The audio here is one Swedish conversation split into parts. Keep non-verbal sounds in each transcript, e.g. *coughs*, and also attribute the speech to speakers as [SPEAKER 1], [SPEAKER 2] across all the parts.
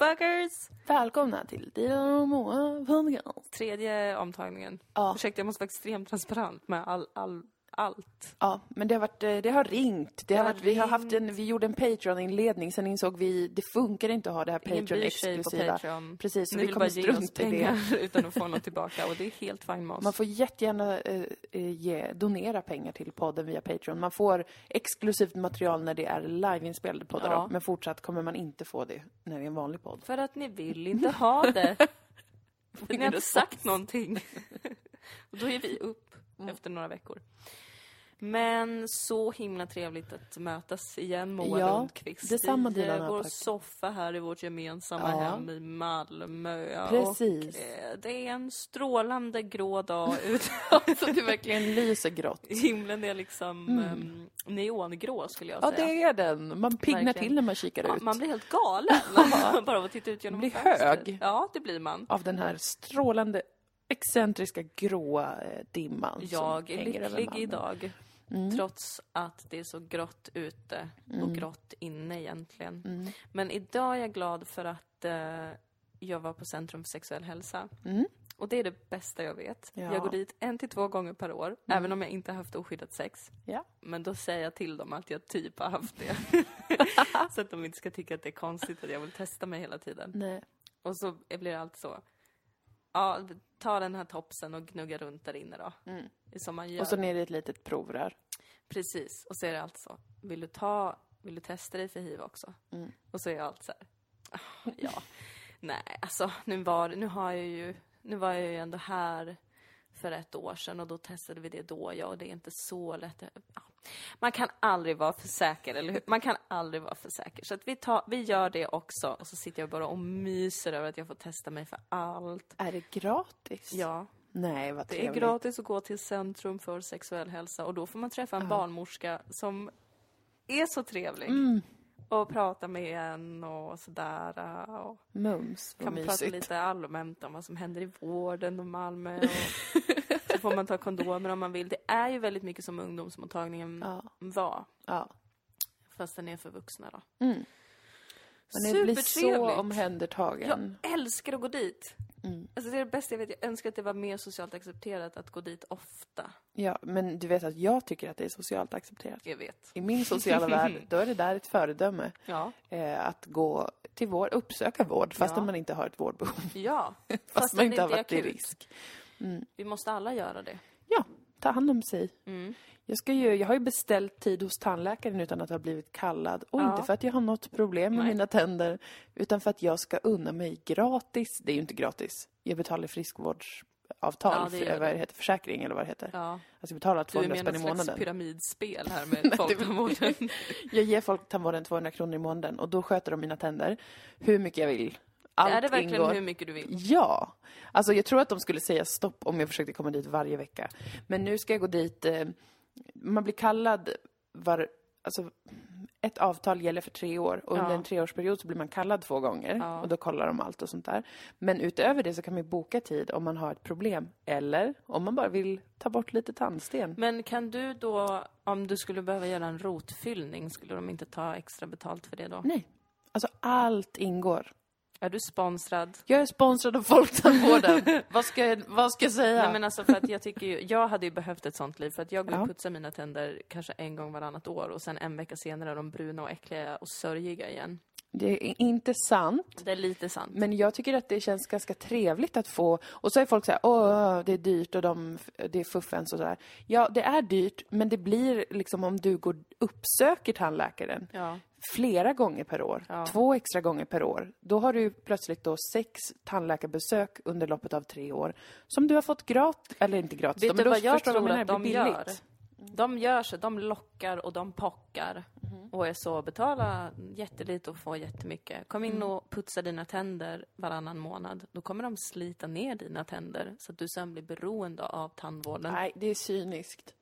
[SPEAKER 1] Motherfuckers!
[SPEAKER 2] Välkomna till Dilan och Moa podcast.
[SPEAKER 1] Tredje omtagningen.
[SPEAKER 2] Ja.
[SPEAKER 1] Ursäkta, jag måste vara extremt transparent med all, all, allt.
[SPEAKER 2] Ja, men det har, varit, eh, det har ringt. Det har
[SPEAKER 1] har
[SPEAKER 2] varit, vi, har
[SPEAKER 1] ringt.
[SPEAKER 2] haft en, vi gjorde en Patreon-inledning, sen insåg vi det funkar inte att ha det här Patreon-exklusiva.
[SPEAKER 1] Patreon.
[SPEAKER 2] Precis, så
[SPEAKER 1] Ni
[SPEAKER 2] vi kommer strunta i det. *laughs*
[SPEAKER 1] utan att få något tillbaka och det är helt fine med oss.
[SPEAKER 2] Man får jättegärna eh, eh, ge, donera pengar till podden via Patreon. Man får exklusivt material när det är liveinspelade poddar,
[SPEAKER 1] Ja.
[SPEAKER 2] men fortsatt kommer man inte få det när det är en vanlig podd.
[SPEAKER 1] För att ni vill inte ha det. *laughs* Ni har inte sagt någonting. och *laughs* då är vi upp efter några veckor. Men så himla trevligt att mötas igen, Moa
[SPEAKER 2] Ja,
[SPEAKER 1] Lundqvist.
[SPEAKER 2] detsamma,
[SPEAKER 1] I eh, vår
[SPEAKER 2] Apak.
[SPEAKER 1] soffa här i vårt gemensamma
[SPEAKER 2] Ja.
[SPEAKER 1] hem i Malmö.
[SPEAKER 2] Precis.
[SPEAKER 1] Och, eh, det är en strålande grå dag *laughs* ute.
[SPEAKER 2] Så det verkligen lyser grått.
[SPEAKER 1] Himlen är liksom em, neongrå skulle jag
[SPEAKER 2] Ja,
[SPEAKER 1] säga.
[SPEAKER 2] det är den. Man piggnar till när man kikar
[SPEAKER 1] Ja,
[SPEAKER 2] ut.
[SPEAKER 1] man blir helt galen *laughs* *laughs* bara av att titta ut genom
[SPEAKER 2] blir
[SPEAKER 1] fönstret.
[SPEAKER 2] hög.
[SPEAKER 1] Ja, det blir man.
[SPEAKER 2] Av den här strålande, excentriska, gråa eh, dimman
[SPEAKER 1] Jag är lycklig
[SPEAKER 2] Malmö.
[SPEAKER 1] Idag. Trots att det är så grått ute och grått inne egentligen. Men idag är jag glad för att eh, jag var på Centrum för sexuell hälsa. Och det är det bästa jag vet.
[SPEAKER 2] Ja.
[SPEAKER 1] Jag går dit en till två gånger per år, även om jag inte har haft oskyddat sex.
[SPEAKER 2] Ja.
[SPEAKER 1] Men då säger jag till dem att jag typ har haft det. *laughs* så att de inte ska tycka att det är konstigt att jag vill testa mig hela tiden.
[SPEAKER 2] Nej.
[SPEAKER 1] Och så blir det allt så. Ja, ta den här topsen och gnugga runt där inne då. Är som man gör.
[SPEAKER 2] Och så ner i ett litet provrör.
[SPEAKER 1] Precis. Och så är det allt så. Vill du ta, vill du testa dig för hiv också? Och så är allt så här. "Ah, *laughs* Ja. Nej, alltså nu var nu har jag ju, nu var jag ju ändå här för ett år sedan och då testade vi det då, ja, och det är inte så lätt. Ja. Man kan aldrig vara för säker, eller hur? Man kan aldrig vara för säker. Så att vi, tar, vi gör det också. Och så sitter jag bara och myser över att jag får testa mig för allt.
[SPEAKER 2] Är det gratis?
[SPEAKER 1] Ja,
[SPEAKER 2] Nej, vad
[SPEAKER 1] det är
[SPEAKER 2] trevligt.
[SPEAKER 1] gratis att gå till Centrum för sexuell hälsa och då får man träffa en barnmorska som är så trevlig.
[SPEAKER 2] Mm.
[SPEAKER 1] Och prata med en och sådär. Och
[SPEAKER 2] Mums,
[SPEAKER 1] kan prata
[SPEAKER 2] mysigt.
[SPEAKER 1] lite allmänt om vad som händer i vården och Malmö. Och *laughs* så får man ta kondomer om man vill. Det är ju väldigt mycket som ungdomsmottagningen
[SPEAKER 2] Ja.
[SPEAKER 1] var.
[SPEAKER 2] Ja.
[SPEAKER 1] Fast den är för vuxna då.
[SPEAKER 2] Man blir så omhändertagen.
[SPEAKER 1] Jag älskar att gå dit.
[SPEAKER 2] Mm.
[SPEAKER 1] Alltså det är det bästa jag vet. Jag önskar att det var mer socialt accepterat att gå dit ofta.
[SPEAKER 2] Ja, men du vet att jag tycker att det är socialt accepterat.
[SPEAKER 1] Jag vet.
[SPEAKER 2] I min sociala *laughs* värld, då är det där ett föredöme.
[SPEAKER 1] Ja.
[SPEAKER 2] Eh, att gå till vård, uppsöka vård, fastän
[SPEAKER 1] Ja.
[SPEAKER 2] man inte har ett vårdbehov.
[SPEAKER 1] Ja. *laughs*
[SPEAKER 2] Fast,
[SPEAKER 1] Fast
[SPEAKER 2] man inte har varit i risk.
[SPEAKER 1] Vi måste alla göra det.
[SPEAKER 2] Ja, ta hand om sig.
[SPEAKER 1] Mm.
[SPEAKER 2] Jag, ska ju, jag har ju beställt tid hos tandläkaren utan att ha blivit kallad. Och
[SPEAKER 1] Ja.
[SPEAKER 2] inte för att jag har något problem med
[SPEAKER 1] Nej.
[SPEAKER 2] mina tänder, utan för att jag ska unna mig gratis. Det är ju inte gratis. Jag betalar friskvårdsavtal,
[SPEAKER 1] Ja, det
[SPEAKER 2] för, vad
[SPEAKER 1] du.
[SPEAKER 2] det heter, försäkring eller vad det heter.
[SPEAKER 1] Ja.
[SPEAKER 2] Jag ska betala
[SPEAKER 1] Du är
[SPEAKER 2] 200
[SPEAKER 1] med i
[SPEAKER 2] spänn i
[SPEAKER 1] någon slags
[SPEAKER 2] månaden.
[SPEAKER 1] pyramidspel här *laughs* med folktandvården. *laughs*
[SPEAKER 2] Jag ger folktandvården 200 kronor i månaden och då sköter de mina tänder hur mycket jag vill. Allt
[SPEAKER 1] är det verkligen
[SPEAKER 2] ingår.
[SPEAKER 1] hur mycket du vill?
[SPEAKER 2] Ja! Alltså jag tror att de skulle säga stopp om jag försökte komma dit varje vecka. Men nu ska jag gå dit, eh, man blir kallad var, alltså ett avtal gäller för tre år och under
[SPEAKER 1] Ja.
[SPEAKER 2] en treårsperiod så blir man kallad två gånger
[SPEAKER 1] Ja.
[SPEAKER 2] och då kollar de allt och sånt där. Men utöver det så kan man ju boka tid om man har ett problem eller om man bara vill ta bort lite tandsten.
[SPEAKER 1] Men kan du då, om du skulle behöva göra en rotfyllning, skulle de inte ta extra betalt för det då?
[SPEAKER 2] Nej, alltså allt ingår.
[SPEAKER 1] Är du sponsrad?
[SPEAKER 2] Jag är sponsrad av Folktandvården. *laughs* vad, ska, jag- vad ska jag säga?
[SPEAKER 1] Nej men alltså för att jag tycker ju, jag hade ju behövt ett sånt liv för att jag går
[SPEAKER 2] Ja.
[SPEAKER 1] och putsar mina tänder kanske en gång varannat år och sen en vecka senare är de bruna och äckliga och sörjiga igen.
[SPEAKER 2] Det är inte sant.
[SPEAKER 1] Det är lite sant.
[SPEAKER 2] Men jag tycker att det känns ganska trevligt att få... Och så är folk så här, åh, det är dyrt och de, det är fuffens och sådär. Ja, det är dyrt, men det blir liksom om du går uppsöker tandläkaren
[SPEAKER 1] Ja.
[SPEAKER 2] Flera gånger per år,
[SPEAKER 1] Ja.
[SPEAKER 2] två extra gånger per år. Då har du plötsligt då sex tandläkarbesök under loppet av tre år som du har fått gratis, eller inte gratis,
[SPEAKER 1] Vet
[SPEAKER 2] men
[SPEAKER 1] du vad jag tror
[SPEAKER 2] vad
[SPEAKER 1] att de
[SPEAKER 2] blir
[SPEAKER 1] gör?
[SPEAKER 2] billigt.
[SPEAKER 1] De gör så, de lockar och de pockar.
[SPEAKER 2] Mhm.
[SPEAKER 1] Och är så, betala jättelite och få jättemycket. Kom
[SPEAKER 2] Mm.
[SPEAKER 1] in och putsa dina tänder varannan månad. Då kommer de slita ner dina tänder så att du sen blir beroende av tandvården.
[SPEAKER 2] Nej, det är cyniskt.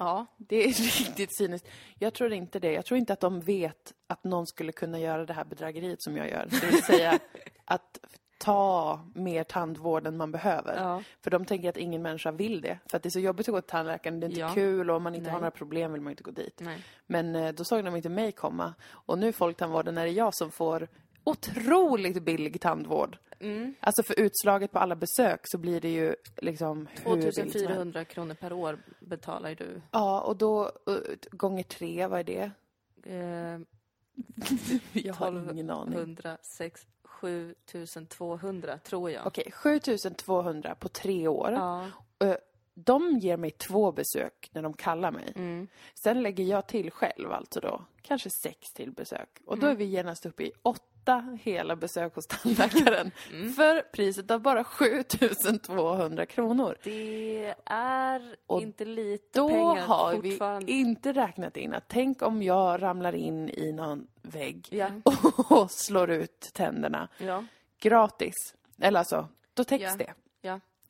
[SPEAKER 1] Ja.
[SPEAKER 2] Det är *laughs* riktigt cyniskt. Jag tror inte det. Jag tror inte att de vet att någon skulle kunna göra det här bedrägeriet som jag gör. Det vill säga *laughs* att ta mer tandvård än man behöver.
[SPEAKER 1] Ja.
[SPEAKER 2] För de tänker att ingen människa vill det. För att det är så jobbigt att gå till tandläkaren, det är inte
[SPEAKER 1] Ja.
[SPEAKER 2] kul och om man inte
[SPEAKER 1] Nej.
[SPEAKER 2] har några problem vill man inte gå dit.
[SPEAKER 1] Nej.
[SPEAKER 2] Men eh, då såg de inte mig komma. Och nu folktandvården är det jag som får otroligt billig tandvård.
[SPEAKER 1] Mm.
[SPEAKER 2] Alltså för utslaget på alla besök så blir det ju liksom hur billigt som helst.
[SPEAKER 1] 2400 kronor per år betalar du.
[SPEAKER 2] Ja, och då gånger tre, vad är det?
[SPEAKER 1] Eh, *laughs*
[SPEAKER 2] Jag har ingen aning.
[SPEAKER 1] 100, 6, 7200 tror jag.
[SPEAKER 2] Okej, 7200 på tre år.
[SPEAKER 1] Ja.
[SPEAKER 2] Ö, De ger mig två besök när de kallar mig.
[SPEAKER 1] Mm.
[SPEAKER 2] Sen lägger jag till själv alltså då, kanske sex till besök. Och
[SPEAKER 1] Mm.
[SPEAKER 2] då är vi genast uppe i åtta hela besök hos tandläkaren. *laughs*
[SPEAKER 1] Mm.
[SPEAKER 2] För priset av bara 7200 kronor.
[SPEAKER 1] Det är
[SPEAKER 2] Och
[SPEAKER 1] inte lite
[SPEAKER 2] Då
[SPEAKER 1] pengar
[SPEAKER 2] har vi inte räknat in att tänk om jag ramlar in i någon vägg
[SPEAKER 1] Ja. *laughs*
[SPEAKER 2] och slår ut tänderna
[SPEAKER 1] Ja.
[SPEAKER 2] gratis. Eller alltså, då täcks
[SPEAKER 1] Ja.
[SPEAKER 2] det.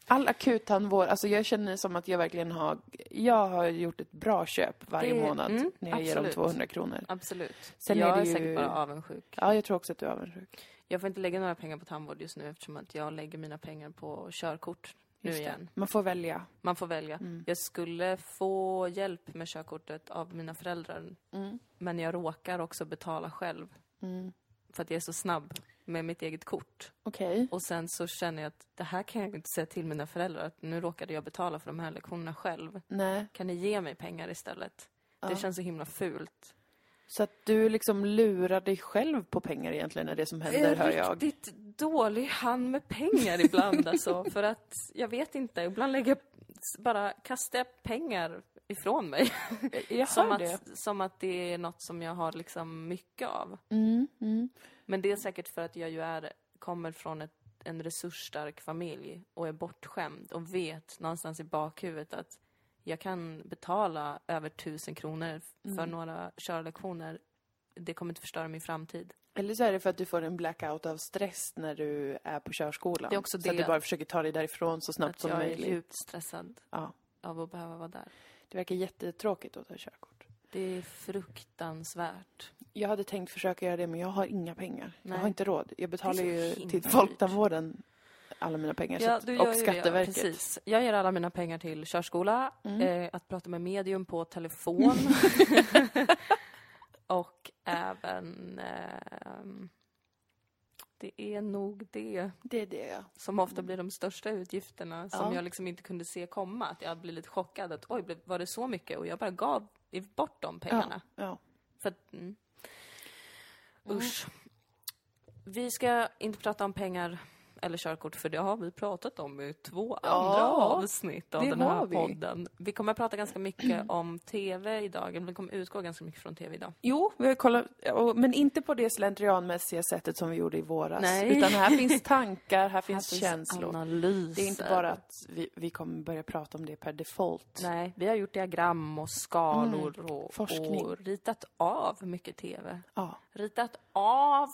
[SPEAKER 2] All akuttandvård, alltså jag känner som att jag verkligen har, jag har gjort ett bra köp varje
[SPEAKER 1] Det-
[SPEAKER 2] månad
[SPEAKER 1] mm,
[SPEAKER 2] när jag ger dem
[SPEAKER 1] absolut.
[SPEAKER 2] 200 kronor.
[SPEAKER 1] Absolut.
[SPEAKER 2] Sen
[SPEAKER 1] jag
[SPEAKER 2] är
[SPEAKER 1] är,
[SPEAKER 2] det ju-
[SPEAKER 1] säkert bara avundsjuk.
[SPEAKER 2] Ja, jag tror också att du är avundsjuk.
[SPEAKER 1] Jag får inte lägga några pengar på tandvård just nu eftersom att jag lägger mina pengar på körkort nu igen.
[SPEAKER 2] Man får välja.
[SPEAKER 1] Man får välja.
[SPEAKER 2] Mm.
[SPEAKER 1] Jag skulle få hjälp med körkortet av mina föräldrar.
[SPEAKER 2] Mm.
[SPEAKER 1] Men jag råkar också betala själv.
[SPEAKER 2] Mm.
[SPEAKER 1] För att jag är så snabb med mitt eget kort.
[SPEAKER 2] Okej.
[SPEAKER 1] Och sen så känner jag att det här kan jag inte säga till mina föräldrar. Att nu råkade jag betala för de här lektionerna själv.
[SPEAKER 2] Nej.
[SPEAKER 1] Kan ni ge mig pengar istället?
[SPEAKER 2] Ja.
[SPEAKER 1] Det känns så himla fult.
[SPEAKER 2] Så att du liksom lurar dig själv på pengar egentligen är det som händer, hör jag.
[SPEAKER 1] riktigt dålig hand med pengar ibland alltså. *laughs* För att, jag vet inte, ibland lägger jag, bara kastar jag pengar ifrån mig.
[SPEAKER 2] Jag
[SPEAKER 1] Som
[SPEAKER 2] hör det.
[SPEAKER 1] att, som att det är något som jag har liksom mycket av.
[SPEAKER 2] Mm, mm.
[SPEAKER 1] Men det är säkert för att jag ju är, kommer från ett, en resursstark familj och är bortskämd och vet någonstans i bakhuvudet att jag kan betala över tusen kronor för
[SPEAKER 2] Mm.
[SPEAKER 1] några körlektioner. Det kommer inte förstöra min framtid.
[SPEAKER 2] Eller så är det för att du får en blackout av stress när du är på körskolan.
[SPEAKER 1] Det är också
[SPEAKER 2] Så att
[SPEAKER 1] det.
[SPEAKER 2] du bara försöker ta dig därifrån så snabbt
[SPEAKER 1] att
[SPEAKER 2] som
[SPEAKER 1] jag
[SPEAKER 2] möjligt.
[SPEAKER 1] är djupt stressad
[SPEAKER 2] Ja.
[SPEAKER 1] av att behöva vara där.
[SPEAKER 2] Det verkar jättetråkigt att ta körkort.
[SPEAKER 1] Det är fruktansvärt.
[SPEAKER 2] Jag hade tänkt försöka göra det, men jag har inga pengar. Jag
[SPEAKER 1] Nej.
[SPEAKER 2] har inte råd. Jag betalar ju
[SPEAKER 1] så
[SPEAKER 2] till. Folktandvården alla mina pengar. så
[SPEAKER 1] Ja, gör
[SPEAKER 2] och
[SPEAKER 1] ju det,
[SPEAKER 2] Skatteverket.
[SPEAKER 1] precis. Jag ger alla mina pengar till körskola,
[SPEAKER 2] Mm.
[SPEAKER 1] eh, att prata med medium på telefon *laughs* och även... ehm, det är nog det
[SPEAKER 2] Det är det, ja.
[SPEAKER 1] som ofta blir de största utgifterna som
[SPEAKER 2] Ja.
[SPEAKER 1] jag liksom inte kunde se komma. Att jag blir lite chockad att oj, blev- var det så mycket? Och jag bara gav bort de pengarna.
[SPEAKER 2] Ja, ja.
[SPEAKER 1] För att, mm. Usch. Mm. Vi ska inte prata om pengar eller körkort, för det har vi pratat om i två
[SPEAKER 2] Ja,
[SPEAKER 1] andra avsnitt av den här
[SPEAKER 2] vi.
[SPEAKER 1] podden. Vi kommer att prata ganska mycket *clears throat* om TV idag, vi kommer utgå ganska mycket från TV idag.
[SPEAKER 2] Jo, vi har kollat, och- men inte på det slentrianmässiga sättet som vi gjorde i våras.
[SPEAKER 1] Nej.
[SPEAKER 2] Utan här finns *laughs* tankar, här finns
[SPEAKER 1] Här
[SPEAKER 2] känslor.
[SPEAKER 1] analyser.
[SPEAKER 2] Det är inte bara att vi, vi kommer börja prata om det per default.
[SPEAKER 1] Nej, vi har gjort diagram och skalor och,
[SPEAKER 2] Mm. Forskning.
[SPEAKER 1] och ritat av mycket TV.
[SPEAKER 2] Ja.
[SPEAKER 1] Ritat av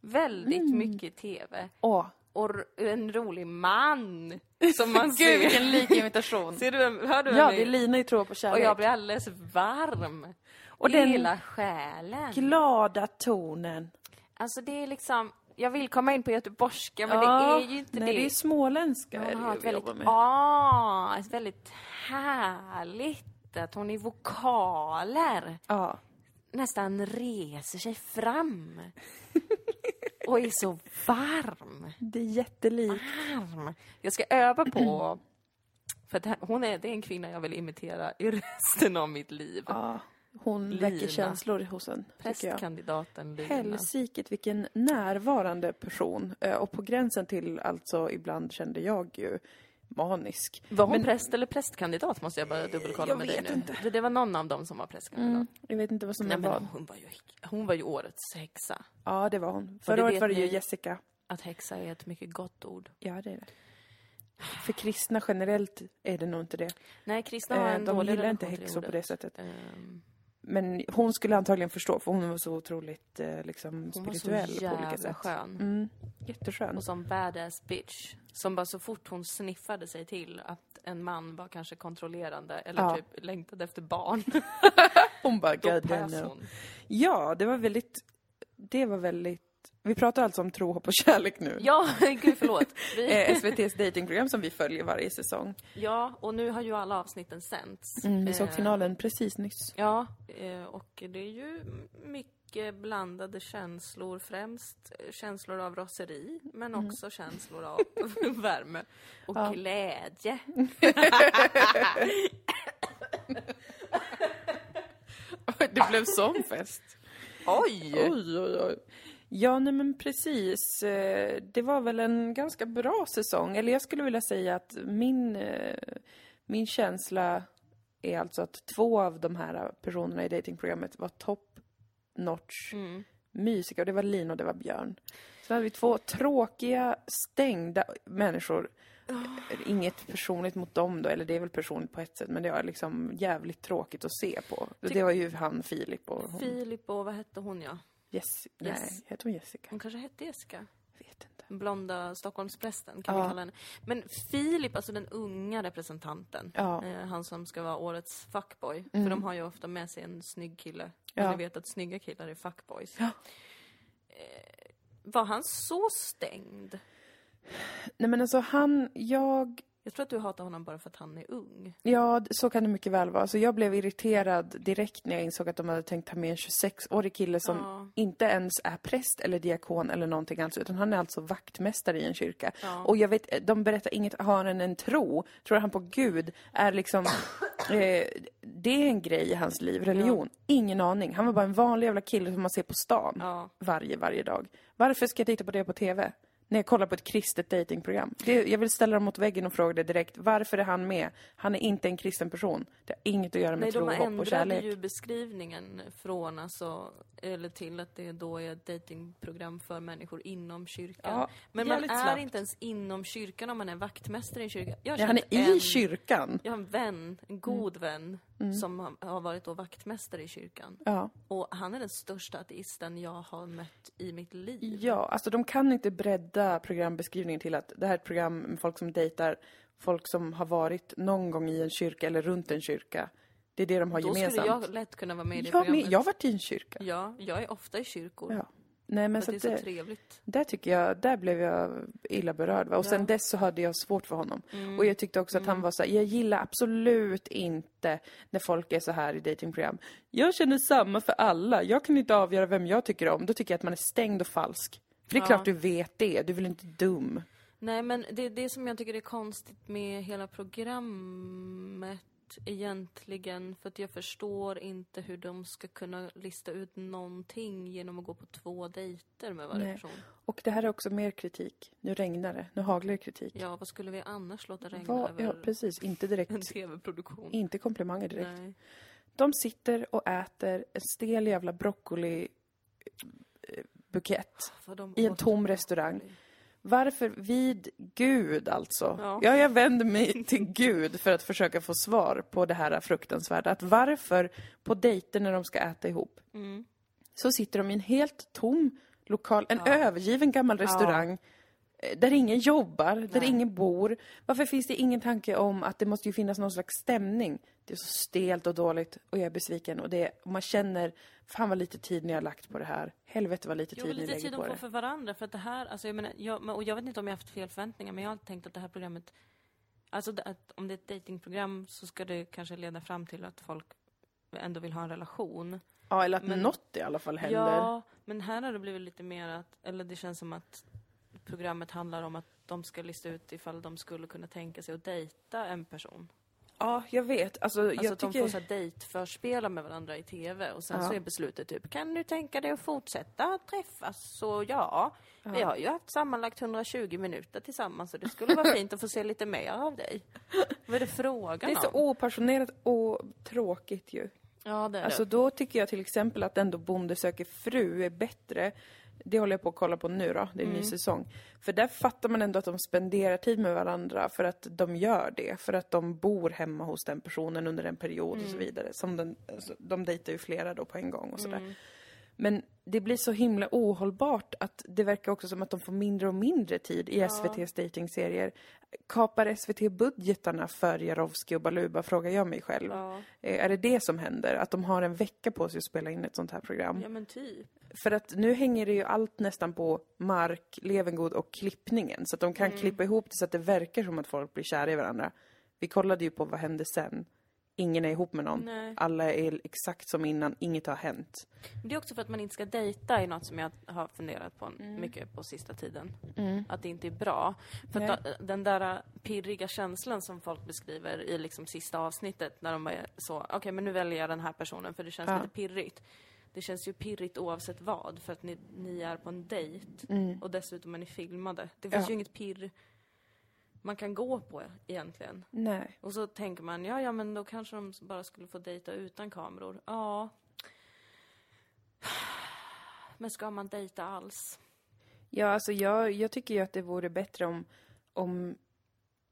[SPEAKER 1] väldigt
[SPEAKER 2] Mm.
[SPEAKER 1] mycket TV.
[SPEAKER 2] Åh,
[SPEAKER 1] Och en rolig man *laughs* som man
[SPEAKER 2] gud
[SPEAKER 1] ser.
[SPEAKER 2] vilken lik imitation. *laughs*
[SPEAKER 1] Ser du, hör du
[SPEAKER 2] ja,
[SPEAKER 1] det
[SPEAKER 2] är Lina i Tro på
[SPEAKER 1] Och
[SPEAKER 2] kärlek.
[SPEAKER 1] jag blir alldeles varm.
[SPEAKER 2] Och
[SPEAKER 1] I
[SPEAKER 2] den-
[SPEAKER 1] hela själen.
[SPEAKER 2] Glada tonen.
[SPEAKER 1] Alltså det är liksom, jag vill komma in på göteborgska men
[SPEAKER 2] Ja,
[SPEAKER 1] det är ju inte
[SPEAKER 2] nej,
[SPEAKER 1] det.
[SPEAKER 2] det är småländska
[SPEAKER 1] hon har ett väldigt, ah, ett väldigt härligt, att hon i vokaler
[SPEAKER 2] Ja.
[SPEAKER 1] nästan reser sig fram. *laughs* Och är så varm.
[SPEAKER 2] Det är jättelikt.
[SPEAKER 1] varm. Jag ska öva på, för att hon är, det är en kvinna jag vill imitera i resten av mitt liv.
[SPEAKER 2] Ja, hon
[SPEAKER 1] Lina.
[SPEAKER 2] väcker känslor hos en.
[SPEAKER 1] Prästkandidaten Lina.
[SPEAKER 2] Helsike, vilken närvarande person. Eh, Och på gränsen till, alltså, ibland kände jag ju manisk.
[SPEAKER 1] Var hon
[SPEAKER 2] Men-
[SPEAKER 1] präst eller prästkandidat måste jag bara dubbelkolla
[SPEAKER 2] Jag
[SPEAKER 1] med
[SPEAKER 2] vet
[SPEAKER 1] dig nu.
[SPEAKER 2] inte.
[SPEAKER 1] Det, det var någon av dem som var prästkandidat.
[SPEAKER 2] Mm, jag vet inte vad som
[SPEAKER 1] Nej, men
[SPEAKER 2] vad.
[SPEAKER 1] hon, var ju, hon var ju årets häxa.
[SPEAKER 2] Ja, det var hon. Förra året
[SPEAKER 1] vet
[SPEAKER 2] var det ju. Jessica.
[SPEAKER 1] Att häxa är ett mycket gott ord.
[SPEAKER 2] Ja, det är det. För kristna generellt är det nog inte det.
[SPEAKER 1] Nej, kristna har
[SPEAKER 2] Eh,
[SPEAKER 1] en
[SPEAKER 2] De
[SPEAKER 1] dålig
[SPEAKER 2] gillar inte
[SPEAKER 1] relation till
[SPEAKER 2] häxor på
[SPEAKER 1] ordet.
[SPEAKER 2] det sättet.
[SPEAKER 1] Ehm,
[SPEAKER 2] Men hon skulle antagligen förstå, för hon var så otroligt eh, liksom,
[SPEAKER 1] hon var så
[SPEAKER 2] spirituell på olika
[SPEAKER 1] jävla
[SPEAKER 2] sätt.
[SPEAKER 1] skön.
[SPEAKER 2] Mm, jätteskön.
[SPEAKER 1] Och som badass bitch. Som bara så fort hon sniffade sig till att en man var kanske kontrollerande eller
[SPEAKER 2] Ja.
[SPEAKER 1] typ längtade efter barn. *laughs*
[SPEAKER 2] Hon bara, God
[SPEAKER 1] hon.
[SPEAKER 2] Ja, det var väldigt... Det var väldigt... Vi pratar alltså om tro, hopp och kärlek nu.
[SPEAKER 1] Ja, *laughs* gud förlåt. Vi,
[SPEAKER 2] Eh, SVTs datingprogram som vi följer varje säsong.
[SPEAKER 1] ja, och nu har ju alla avsnitten sänts.
[SPEAKER 2] Mm, vi såg
[SPEAKER 1] Eh,
[SPEAKER 2] finalen precis nyss.
[SPEAKER 1] Ja, eh, och det är ju mycket blandade känslor. Främst känslor av raseri, men också känslor av *laughs* värme och
[SPEAKER 2] Ja.
[SPEAKER 1] glädje. *laughs*
[SPEAKER 2] Det blev sån fest.
[SPEAKER 1] Oj!
[SPEAKER 2] Oj, oj, oj. Ja, nej men precis. Eh, Det var väl en ganska bra säsong. Eller jag skulle vilja säga att min, eh, min känsla är alltså att två av de här personerna i datingprogrammet var top notch
[SPEAKER 1] Mm.
[SPEAKER 2] Och det var Lin och det var Björn. Så hade vi två tråkiga, stängda människor. Inget personligt mot dem då, eller det är väl personligt på ett sätt, men det var liksom jävligt tråkigt att se på. Det var ju han Filip och hon.
[SPEAKER 1] Filip och vad hette hon ja?
[SPEAKER 2] Jessica.
[SPEAKER 1] Yes.
[SPEAKER 2] Nej, heter hon Jessica?
[SPEAKER 1] Hon kanske hette Jessica?
[SPEAKER 2] Vet inte.
[SPEAKER 1] Blonda Stockholmsprästen kan
[SPEAKER 2] Ja.
[SPEAKER 1] vi kalla henne. Men Filip, alltså den unga representanten.
[SPEAKER 2] Ja. Mm.
[SPEAKER 1] Eh, han som ska vara årets fuckboy. För de har ju ofta med sig en snygg kille.
[SPEAKER 2] Ja.
[SPEAKER 1] Ni vet att snygga killar är fuckboys.
[SPEAKER 2] Ja.
[SPEAKER 1] Eh, var han så stängd?
[SPEAKER 2] Nej men alltså han, jag,
[SPEAKER 1] Jag tror att du hatar honom bara för att han är ung.
[SPEAKER 2] ja så kan det mycket väl vara. Alltså jag blev irriterad direkt när jag insåg att de hade tänkt ta med en 26-årig kille som
[SPEAKER 1] Ja.
[SPEAKER 2] inte ens är präst eller diakon eller någonting alls, utan han är alltså vaktmästare i en kyrka.
[SPEAKER 1] Ja.
[SPEAKER 2] Och jag vet, de berättar inget, har han en tro? Tror han på Gud? Är liksom, *coughs* eh, det är en grej i hans liv, religion. Ingen aning. Han var bara en vanlig jävla kille som man ser på stan.
[SPEAKER 1] Ja.
[SPEAKER 2] varje, varje dag. Varför ska jag titta på det på TV? När jag kollar på ett kristet datingprogram. Jag vill ställa dem mot väggen och fråga det direkt. Varför är han med? Han är inte en kristen person. Det har inget att göra med
[SPEAKER 1] Nej,
[SPEAKER 2] tro,
[SPEAKER 1] de
[SPEAKER 2] hopp och kärlek.
[SPEAKER 1] ju beskrivningen från alltså, eller till att det då är ett datingprogram för människor inom kyrkan.
[SPEAKER 2] Ja,
[SPEAKER 1] Men man är
[SPEAKER 2] slappt.
[SPEAKER 1] inte ens inom kyrkan om man är vaktmästare i en kyrka. Jag
[SPEAKER 2] Ja, han är i
[SPEAKER 1] en,
[SPEAKER 2] kyrkan.
[SPEAKER 1] Jag har en vän, en god
[SPEAKER 2] Mm.
[SPEAKER 1] vän, som har, varit då vaktmästare i kyrkan.
[SPEAKER 2] Ja.
[SPEAKER 1] Och han är den största ateisten jag har mött i mitt liv.
[SPEAKER 2] ja, alltså de kan inte bredda programbeskrivningen till att det här är ett program med folk som dejtar folk som har varit någon gång i en kyrka eller runt en kyrka. Det är det de har
[SPEAKER 1] Då
[SPEAKER 2] gemensamt.
[SPEAKER 1] skulle jag lätt kunna vara med i det
[SPEAKER 2] jag,
[SPEAKER 1] programmet.
[SPEAKER 2] med, jag har varit i en kyrka.
[SPEAKER 1] Ja, jag är ofta i kyrkor.
[SPEAKER 2] Ja. Nej, men så
[SPEAKER 1] det är så
[SPEAKER 2] det,
[SPEAKER 1] trevligt.
[SPEAKER 2] Där tycker jag, där blev jag illa berörd. Va? Och sen
[SPEAKER 1] Ja. Mm.
[SPEAKER 2] dess så hade jag svårt för honom. Och jag tyckte också att han var så här, jag gillar absolut inte när folk är så här i datingprogram. Jag känner samma för alla, jag kan inte avgöra vem jag tycker om. Då tycker jag att man är stängd och falsk. För det är
[SPEAKER 1] Ja.
[SPEAKER 2] klart du vet det, du är väl inte dum?
[SPEAKER 1] Nej, men det är det som jag tycker är konstigt med hela programmet egentligen. För att jag förstår inte hur de ska kunna lista ut någonting genom att gå på två dejter med varje
[SPEAKER 2] Nej.
[SPEAKER 1] person.
[SPEAKER 2] Och det här är också mer kritik. Nu regnar det, nu haglar det kritik.
[SPEAKER 1] Ja, vad skulle vi annars låta regna
[SPEAKER 2] Vad-
[SPEAKER 1] över
[SPEAKER 2] ja, precis. Inte *laughs*
[SPEAKER 1] en
[SPEAKER 2] direkt.
[SPEAKER 1] tv-produktion?
[SPEAKER 2] Inte komplimanger direkt.
[SPEAKER 1] Nej.
[SPEAKER 2] De sitter och äter en stel jävla broccoli eh, bukett
[SPEAKER 1] Vad de
[SPEAKER 2] i en tom restaurang. Varför vid Gud alltså?
[SPEAKER 1] Ja.
[SPEAKER 2] Ja. jag vänder mig till Gud för att försöka få svar på det här fruktansvärda. Att varför på dejter när de ska äta ihop
[SPEAKER 1] Mm.
[SPEAKER 2] så sitter de i en helt tom lokal, en övergiven gammal restaurang eh, där ingen jobbar, där
[SPEAKER 1] Nej.
[SPEAKER 2] ingen bor. Varför finns det ingen tanke om att det måste ju finnas någon slags stämning? Det är så stelt och dåligt och jag är besviken och, det, och man känner, fan vad lite tid ni har lagt på det här. Helvete vad lite
[SPEAKER 1] Jo,
[SPEAKER 2] tid ni
[SPEAKER 1] lite
[SPEAKER 2] lägger
[SPEAKER 1] tid
[SPEAKER 2] på
[SPEAKER 1] de får
[SPEAKER 2] det.
[SPEAKER 1] för varandra. För att det här, alltså jag menar, jag, och jag vet inte om jag haft fel förväntningar, men jag har tänkt att det här programmet, alltså det, att om det är ett datingprogram så ska det kanske leda fram till att folk ändå vill ha en relation.
[SPEAKER 2] Ja, eller att
[SPEAKER 1] Men-
[SPEAKER 2] något i alla fall händer.
[SPEAKER 1] Ja, men här har det blivit lite mer att, eller det känns som att programmet handlar om att de ska lista ut ifall de skulle kunna tänka sig att dejta en person.
[SPEAKER 2] Ja, jag vet. Alltså,
[SPEAKER 1] Alltså
[SPEAKER 2] jag
[SPEAKER 1] att de
[SPEAKER 2] tycker...
[SPEAKER 1] får så dejtförspela med varandra i TV och sen
[SPEAKER 2] Ja.
[SPEAKER 1] så är beslutet typ, kan du tänka dig att fortsätta träffas? Så ja, vi har ju haft sammanlagt 120 minuter tillsammans och det skulle vara fint att få se lite mer av dig. Vad är det frågan
[SPEAKER 2] Det är så
[SPEAKER 1] om?
[SPEAKER 2] opassionerat och tråkigt ju.
[SPEAKER 1] Ja, det är
[SPEAKER 2] Alltså
[SPEAKER 1] det.
[SPEAKER 2] då tycker jag till exempel att ändå Bonde söker fru är bättre. Det håller jag på att kolla på nu då, det är en
[SPEAKER 1] Mm.
[SPEAKER 2] ny säsong. För där fattar man ändå att de spenderar tid med varandra för att de gör det. För att de bor hemma hos den personen under en period och så
[SPEAKER 1] Mm.
[SPEAKER 2] vidare. Som den, alltså, de dejtar ju flera då på en gång och sådär.
[SPEAKER 1] Mm.
[SPEAKER 2] Men det blir så himla ohållbart att det verkar också som att de får mindre och mindre tid i SVTs dejtingserier. Kapar SVT budgetarna för Jarowski och Baluba, frågar jag mig själv.
[SPEAKER 1] Ja.
[SPEAKER 2] Eh, Är det det som händer? Att de har en vecka på sig att spela in ett sånt här program?
[SPEAKER 1] ja, men typ.
[SPEAKER 2] För att nu hänger det ju allt nästan på Mark, Levengood och klippningen. Så att de kan
[SPEAKER 1] Mm.
[SPEAKER 2] klippa ihop det så att det verkar som att folk blir kära i varandra. Vi kollade ju på Vad hände sen? ingen är ihop med någon.
[SPEAKER 1] Nej.
[SPEAKER 2] Alla är exakt som innan, inget har hänt.
[SPEAKER 1] Det är också för att man inte ska dejta är något som jag har funderat på
[SPEAKER 2] Mm.
[SPEAKER 1] mycket på sista tiden. Att det inte är bra. För
[SPEAKER 2] Nej.
[SPEAKER 1] att den där pirriga känslan som folk beskriver i liksom sista avsnittet när de är så, okej men nu väljer jag den här personen för det känns
[SPEAKER 2] Ja.
[SPEAKER 1] lite pirrigt. Det känns ju pirrigt oavsett vad för att ni, ni är på en dejt och dessutom är ni filmade. Det finns
[SPEAKER 2] Mm. Ja.
[SPEAKER 1] ju inget pirr man kan gå på egentligen.
[SPEAKER 2] Nej.
[SPEAKER 1] Och så tänker man, ja, ja, men då kanske de bara skulle få dejta utan kameror. Ja. Men ska man dejta alls?
[SPEAKER 2] Ja, alltså jag, jag tycker ju att det vore bättre om, om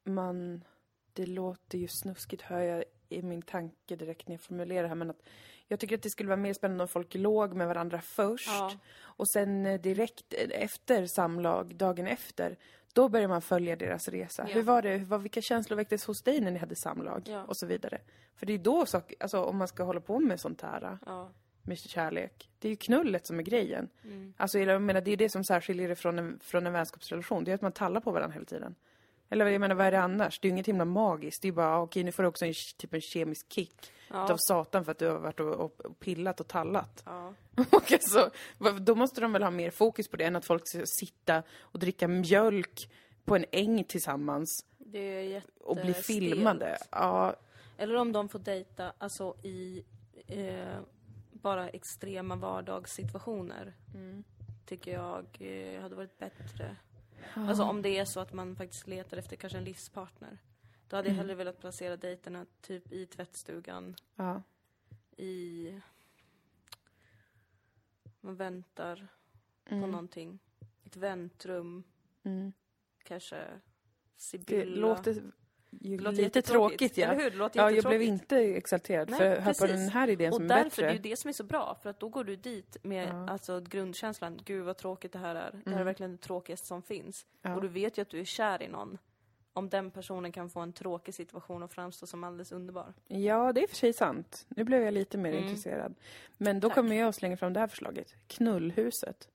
[SPEAKER 2] man... Det låter ju snuskigt, hör jag i min tanke direkt när jag formulerar det här, men att jag tycker att det skulle vara mer spännande om folk låg med varandra först
[SPEAKER 1] Ja.
[SPEAKER 2] och sen eh, direkt efter samlag, dagen efter, då börjar man följa deras resa.
[SPEAKER 1] Ja.
[SPEAKER 2] Hur var det? Var, vilka känslor väcktes hos dig när ni hade samlag?
[SPEAKER 1] Ja.
[SPEAKER 2] Och så vidare. För det är då saker, alltså om man ska hålla på med sånt här,
[SPEAKER 1] Ja.
[SPEAKER 2] med kärlek. Det är ju knullet som är grejen.
[SPEAKER 1] Mm.
[SPEAKER 2] Alltså jag menar, det är ju det som särskiljer det från en, från en vänskapsrelation. Det är att man tallar på varandra hela tiden. Eller jag menar, vad är det annars? Det är ju inget himla magiskt. Det är ju bara, okej nu får du också en typ en kemisk kick
[SPEAKER 1] Ja.
[SPEAKER 2] utav satan för att du har varit och, och, och pillat och tallat.
[SPEAKER 1] ja. *laughs*
[SPEAKER 2] Och alltså, då måste de väl ha mer fokus på det än att folk ska sitta och dricka mjölk på en äng tillsammans
[SPEAKER 1] Det är jätte
[SPEAKER 2] och bli filmade. Ja,
[SPEAKER 1] Eller om de får dejta, alltså i eh, bara extrema vardagssituationer.
[SPEAKER 2] Mm.
[SPEAKER 1] Tycker jag eh, hade varit bättre. Alltså om det är så att man faktiskt letar efter kanske en livspartner. Då hade jag
[SPEAKER 2] Mm.
[SPEAKER 1] hellre velat placera dejterna typ i tvättstugan.
[SPEAKER 2] ja.
[SPEAKER 1] i... Man väntar på
[SPEAKER 2] Mm.
[SPEAKER 1] någonting. Ett väntrum.
[SPEAKER 2] Mm.
[SPEAKER 1] Kanske
[SPEAKER 2] Det
[SPEAKER 1] Sibylla.
[SPEAKER 2] låter ju
[SPEAKER 1] låter
[SPEAKER 2] lite tråkigt, ja.
[SPEAKER 1] Eller hur? Det låter
[SPEAKER 2] Ja, jag blev inte exalterad.
[SPEAKER 1] Nej,
[SPEAKER 2] för hör på
[SPEAKER 1] precis.
[SPEAKER 2] den här idén
[SPEAKER 1] Och
[SPEAKER 2] som är
[SPEAKER 1] därför,
[SPEAKER 2] bättre.
[SPEAKER 1] det är ju det som är så bra. För att då går du dit med
[SPEAKER 2] Ja.
[SPEAKER 1] alltså, grundkänslan. Gud vad tråkigt det här är. Det här är
[SPEAKER 2] Mm.
[SPEAKER 1] verkligen det tråkigaste som finns.
[SPEAKER 2] Ja.
[SPEAKER 1] Och du vet ju att du är kär i någon. Om den personen kan få en tråkig situation och framstå som alldeles underbar.
[SPEAKER 2] Ja, det är för sig sant. Nu blev jag lite mer
[SPEAKER 1] Mm.
[SPEAKER 2] intresserad. Men då
[SPEAKER 1] Tack.
[SPEAKER 2] kommer jag att slänga fram det här förslaget. Knullhuset.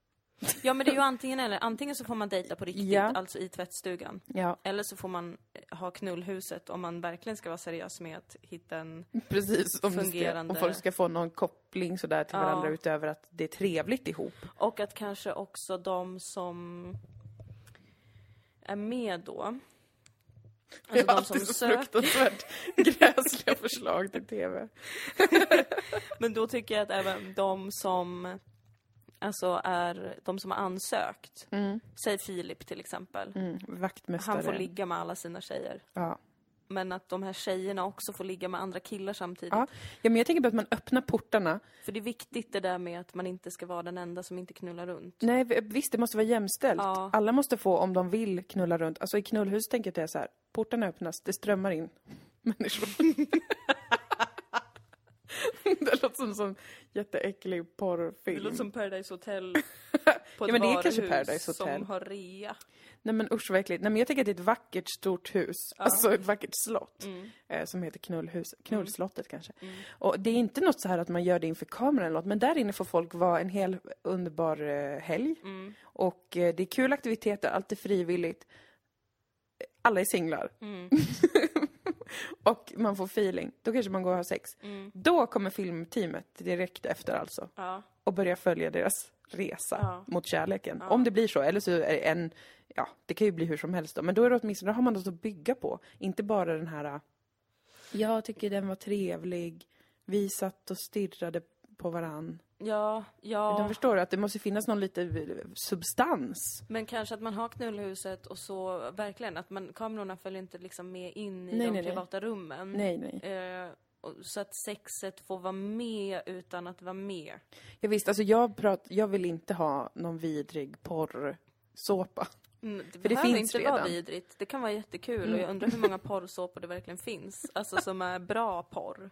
[SPEAKER 1] Ja men det är ju antingen eller. Antingen så får man dejta på riktigt,
[SPEAKER 2] Ja.
[SPEAKER 1] alltså i tvättstugan.
[SPEAKER 2] Ja,
[SPEAKER 1] Eller så får man ha knullhuset om man verkligen ska vara seriös med att hitta en...
[SPEAKER 2] precis. Om, ska,
[SPEAKER 1] Fungerande.
[SPEAKER 2] om folk ska få någon koppling sådär till
[SPEAKER 1] Ja.
[SPEAKER 2] varandra utöver att det är trevligt ihop.
[SPEAKER 1] Och att kanske också de som är med då,
[SPEAKER 2] Jag
[SPEAKER 1] alltså
[SPEAKER 2] har
[SPEAKER 1] de som
[SPEAKER 2] alltid så
[SPEAKER 1] söker,
[SPEAKER 2] fruktansvärt *laughs* gräsliga förslag till TV. *laughs*
[SPEAKER 1] men då tycker jag att även de som alltså är de som har ansökt,
[SPEAKER 2] Mm.
[SPEAKER 1] säg Filip till exempel,
[SPEAKER 2] Mm. Vaktmästare.
[SPEAKER 1] han får ligga med alla sina tjejer.
[SPEAKER 2] Ja.
[SPEAKER 1] Men att de här tjejerna också får ligga med andra killar samtidigt.
[SPEAKER 2] Ja. ja, men jag tänker på att man öppnar portarna.
[SPEAKER 1] För det är viktigt det där med att man inte ska vara den enda som inte knullar runt.
[SPEAKER 2] Nej, visst, det måste vara jämställt.
[SPEAKER 1] Ja.
[SPEAKER 2] Alla måste få, om de vill, knulla runt. Alltså i knullhus tänker jag att det är så här, portarna öppnas, det strömmar in *laughs* människor. *laughs* *laughs* det låter som en sån jätteäcklig porrfilm.
[SPEAKER 1] Det låter som Paradise Hotel *laughs* på ett
[SPEAKER 2] Ja, men det är kanske Paradise Hotel.
[SPEAKER 1] som har rea.
[SPEAKER 2] Nej men usch vad äckligt. Nej men jag tänker att det är ett vackert stort hus. Alltså ett vackert slott.
[SPEAKER 1] Mm.
[SPEAKER 2] Eh, som heter Knullhus. Knullslottet kanske. Och det är inte något så här att man gör det inför kameran eller något. Men där inne får folk vara en hel underbar eh, helg.
[SPEAKER 1] Mm.
[SPEAKER 2] Och eh, det är kul aktiviteter, allt är frivilligt. Alla är singlar.
[SPEAKER 1] Mm. *laughs* *laughs*
[SPEAKER 2] och man får feeling. Då kanske man går och har sex.
[SPEAKER 1] Mm.
[SPEAKER 2] Då kommer filmteamet direkt efter alltså.
[SPEAKER 1] Ja.
[SPEAKER 2] och börja följa deras resa
[SPEAKER 1] Ja.
[SPEAKER 2] mot kärleken.
[SPEAKER 1] Ja.
[SPEAKER 2] Om det blir så, eller så är det en, ja, det kan ju bli hur som helst då, men då är det åtminstone, då har man något att bygga på. Inte bara den här, jag tycker den var trevlig, vi satt och stirrade på varann.
[SPEAKER 1] Ja, ja.
[SPEAKER 2] förstår du att det måste finnas någon lite substans.
[SPEAKER 1] Men kanske att man har knullhuset och så verkligen att man, kamerorna följer inte liksom med in i
[SPEAKER 2] Nej,
[SPEAKER 1] de
[SPEAKER 2] nej, nej.
[SPEAKER 1] privata rummen.
[SPEAKER 2] Nej, nej.
[SPEAKER 1] Eh, så att sexet får vara med utan att vara med.
[SPEAKER 2] Jag visst, alltså jag, prat, jag vill inte ha någon vidrig porrsåpa.
[SPEAKER 1] Mm, det
[SPEAKER 2] För det
[SPEAKER 1] behöver
[SPEAKER 2] finns
[SPEAKER 1] inte vara
[SPEAKER 2] redan.
[SPEAKER 1] vidrigt. Det kan vara jättekul
[SPEAKER 2] Mm.
[SPEAKER 1] och jag undrar hur många porrsåpor det verkligen finns. Alltså som är bra porr.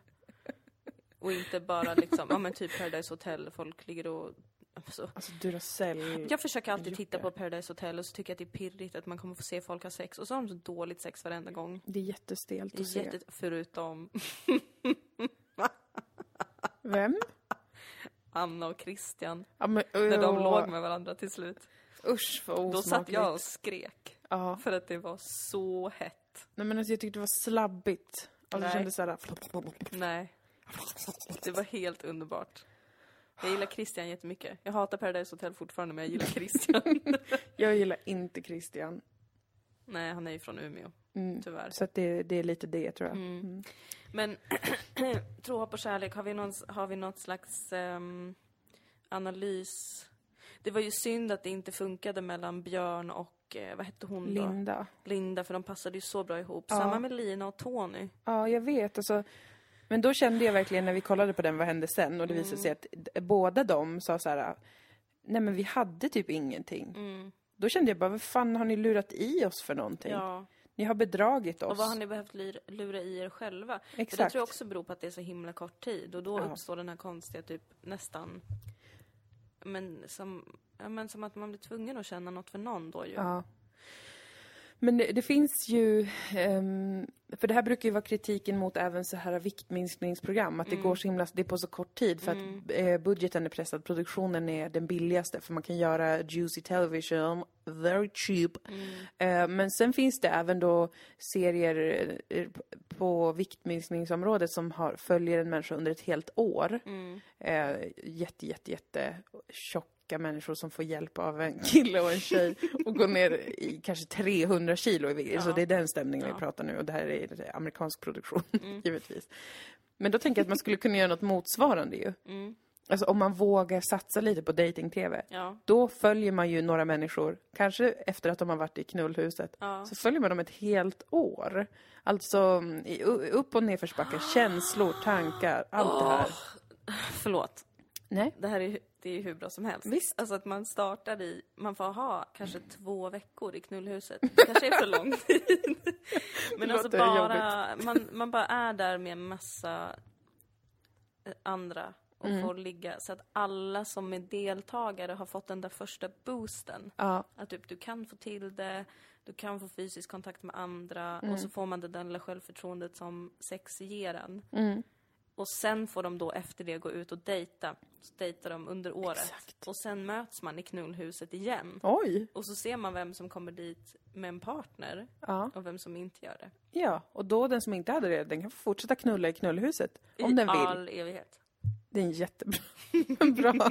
[SPEAKER 1] Och inte bara liksom, ja men typ Paradise Hotel, folk ligger och... Alltså,
[SPEAKER 2] Alltså Duracell.
[SPEAKER 1] jag försöker alltid titta på Paradise Hotel och så tycker jag att det är pirrigt att man kommer få se folk ha sex och så har de så dåligt sex varenda gång.
[SPEAKER 2] Det är jättestelt
[SPEAKER 1] Det
[SPEAKER 2] att
[SPEAKER 1] är
[SPEAKER 2] se.
[SPEAKER 1] jätte... Förutom *laughs*
[SPEAKER 2] Vem?
[SPEAKER 1] Anna och Christian,
[SPEAKER 2] Ja, men,
[SPEAKER 1] när de låg med varandra till slut.
[SPEAKER 2] Usch vad
[SPEAKER 1] Då
[SPEAKER 2] osmakligt.
[SPEAKER 1] satt jag och skrek.
[SPEAKER 2] Ja.
[SPEAKER 1] För att det var så hett.
[SPEAKER 2] Nej men alltså jag tyckte det var slabbigt. Alltså
[SPEAKER 1] Nej.
[SPEAKER 2] det kändes såhär...
[SPEAKER 1] Nej. Det var helt underbart. Jag gillar Christian jättemycket. Jag hatar Paradise Hotel fortfarande, men jag gillar Christian. *laughs*
[SPEAKER 2] Jag gillar inte Christian.
[SPEAKER 1] Nej, han är ju från Umeå,
[SPEAKER 2] Mm.
[SPEAKER 1] tyvärr.
[SPEAKER 2] Så att det, det är lite det tror jag.
[SPEAKER 1] Mm. Men *clears throat* tro, hopp och kärlek, har vi, någon, har vi något slags ehm, analys? Det var ju synd att det inte funkade mellan Björn och, eh, vad hette hon då?
[SPEAKER 2] Linda.
[SPEAKER 1] Linda, för de passade ju så bra ihop.
[SPEAKER 2] Ja.
[SPEAKER 1] Samma med Lina och Tony.
[SPEAKER 2] Ja, jag vet. Alltså, men då kände jag verkligen när vi kollade på den, vad hände sen? Och det visade sig att båda de sa så här, nej men vi hade typ ingenting. Då kände jag bara, vad fan har ni lurat i oss för någonting?
[SPEAKER 1] Ja.
[SPEAKER 2] Ni har bedragit oss.
[SPEAKER 1] Och vad har ni behövt lura i er själva? För det
[SPEAKER 2] Exakt.
[SPEAKER 1] tror jag också beror på att det är så himla kort tid. Och då
[SPEAKER 2] Ja.
[SPEAKER 1] uppstår den här konstiga typ nästan... Men som, men som att man blir tvungen att känna något för någon då ju.
[SPEAKER 2] Ja. Men det, det finns ju, ehm, för det här brukar ju vara kritiken mot även så här viktminskningsprogram, att det går så himla, det är på så kort tid för att eh, budgeten är pressad, produktionen är den billigaste för man kan göra juicy television, very cheap. Eh, men sen finns det även då serier eh, på viktminskningsområdet som har, följer en människa under ett helt år. Eh, jätte, jätte, jätte tjocka människor som får hjälp av en kille och en tjej och går ner i kanske 300 kilo i vikt. Så det är den stämningen vi pratar nu och det här är amerikansk produktion, *laughs* givetvis. Men då tänker jag att man skulle kunna göra något motsvarande ju. Alltså om man vågar satsa lite på dating-tv.
[SPEAKER 1] Ja.
[SPEAKER 2] Då följer man ju några människor, kanske efter att de har varit i knullhuset,
[SPEAKER 1] Ja.
[SPEAKER 2] så följer man dem ett helt år. Alltså upp och nedförsbackar, känslor, tankar, allt det här.
[SPEAKER 1] Förlåt.
[SPEAKER 2] Nej.
[SPEAKER 1] Det här är, det är hur bra som helst.
[SPEAKER 2] Visst.
[SPEAKER 1] Alltså att man startar i, man får ha kanske två veckor i knullhuset. *laughs* Det kanske är för lång tid. *laughs* Men alltså bara, man, man bara är där med massa eh, andra och
[SPEAKER 2] Mm.
[SPEAKER 1] får ligga. Så att alla som är deltagare har fått den där första boosten.
[SPEAKER 2] Ja,
[SPEAKER 1] Att typ, du kan få till det, du kan få fysisk kontakt med andra
[SPEAKER 2] Mm.
[SPEAKER 1] och så får man det där lilla självförtroendet som sex ger en.
[SPEAKER 2] Mm.
[SPEAKER 1] Och sen får de då efter det gå ut och dejta. Så dejtar de under året.
[SPEAKER 2] Exakt.
[SPEAKER 1] Och sen möts man i knullhuset igen.
[SPEAKER 2] oj.
[SPEAKER 1] Och så ser man vem som kommer dit med en partner
[SPEAKER 2] Ja.
[SPEAKER 1] och vem som inte gör det.
[SPEAKER 2] ja, och då den som inte hade det, den kan få fortsätta knulla i knullhuset. Om
[SPEAKER 1] I
[SPEAKER 2] den vill.
[SPEAKER 1] all evighet.
[SPEAKER 2] Det är en jättebra. *laughs* bra.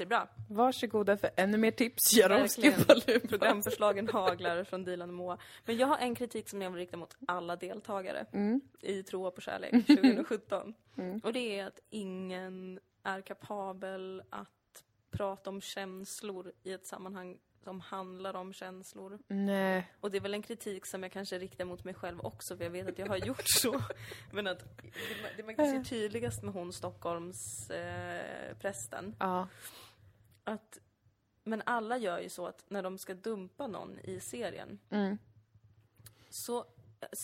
[SPEAKER 1] Är det bra?
[SPEAKER 2] Varsågoda för ännu mer tips. Palupa.
[SPEAKER 1] Programförslagen haglar från Dilan och Moa. Men jag har en kritik som jag vill rikta mot alla deltagare
[SPEAKER 2] Mm.
[SPEAKER 1] i Tro på kärlek *laughs* 2017. Och det är att ingen är kapabel att prata om känslor i ett sammanhang som handlar om känslor.
[SPEAKER 2] Nej.
[SPEAKER 1] Och det är väl en kritik som jag kanske riktar mot mig själv också, för jag vet att jag har *laughs* gjort så. Men att det, det man kan se tydligast med hon Stockholms eh, prästen,
[SPEAKER 2] Ja.
[SPEAKER 1] att men alla gör ju så att när de ska dumpa någon i serien
[SPEAKER 2] Mm.
[SPEAKER 1] så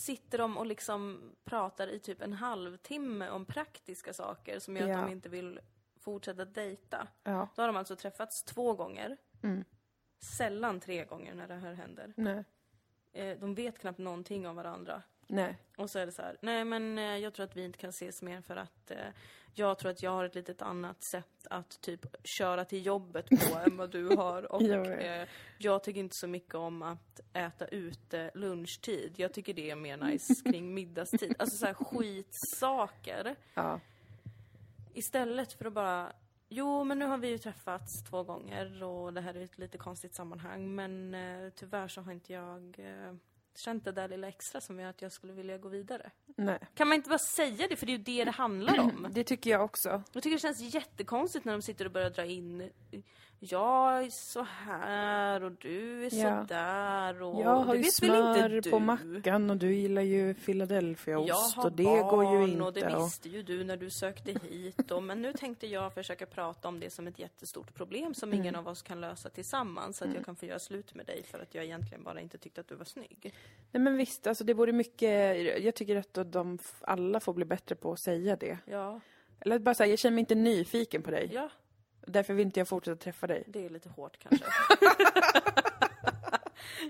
[SPEAKER 1] sitter de och liksom pratar i typ en halvtimme om praktiska saker som gör
[SPEAKER 2] Ja.
[SPEAKER 1] att de inte vill fortsätta dejta.
[SPEAKER 2] Ja.
[SPEAKER 1] Då har de alltså träffats två gånger.
[SPEAKER 2] Mm.
[SPEAKER 1] Sällan tre gånger när det här händer.
[SPEAKER 2] Nej.
[SPEAKER 1] Eh, De vet knappt någonting om varandra.
[SPEAKER 2] Nej.
[SPEAKER 1] Och så är det så här, nej men eh, jag tror att vi inte kan ses mer för att eh, jag tror att jag har ett litet annat sätt att typ köra till jobbet på *laughs* än vad du har. Och
[SPEAKER 2] Jag
[SPEAKER 1] eh, jag tycker inte så mycket om att äta ute lunchtid. Jag tycker det är mer nice *laughs* kring middagstid. Alltså så här skitsaker.
[SPEAKER 2] Ja.
[SPEAKER 1] Istället för att bara, jo men nu har vi ju träffats två gånger och det här är ett lite konstigt sammanhang men eh, tyvärr så har inte jag eh, känt det där lilla extra som gör att jag skulle vilja gå vidare.
[SPEAKER 2] Nej.
[SPEAKER 1] Kan man inte bara säga det? För det är ju det det handlar om. *clears throat*
[SPEAKER 2] Det tycker jag också.
[SPEAKER 1] Jag tycker det känns jättekonstigt när de sitter och börjar dra in jag är så här och du är
[SPEAKER 2] Ja.
[SPEAKER 1] så där och
[SPEAKER 2] Jag har ju smör på mackan och du gillar ju Philadelphiaost och det
[SPEAKER 1] barn
[SPEAKER 2] går ju inte.
[SPEAKER 1] och det visste ju du när du sökte hit. Och, men nu tänkte jag försöka prata om det som ett jättestort problem som ingen
[SPEAKER 2] Mm.
[SPEAKER 1] av oss kan lösa tillsammans. Så att jag kan få göra slut med dig för att jag egentligen bara inte tyckte att du var snygg.
[SPEAKER 2] Nej men visst, alltså det vore mycket, jag tycker att de alla får bli bättre på att säga det.
[SPEAKER 1] Ja,
[SPEAKER 2] Eller bara säga, jag känner mig inte nyfiken på dig.
[SPEAKER 1] ja
[SPEAKER 2] Därför vill inte jag fortsätta träffa dig.
[SPEAKER 1] det är lite hårt kanske. *laughs*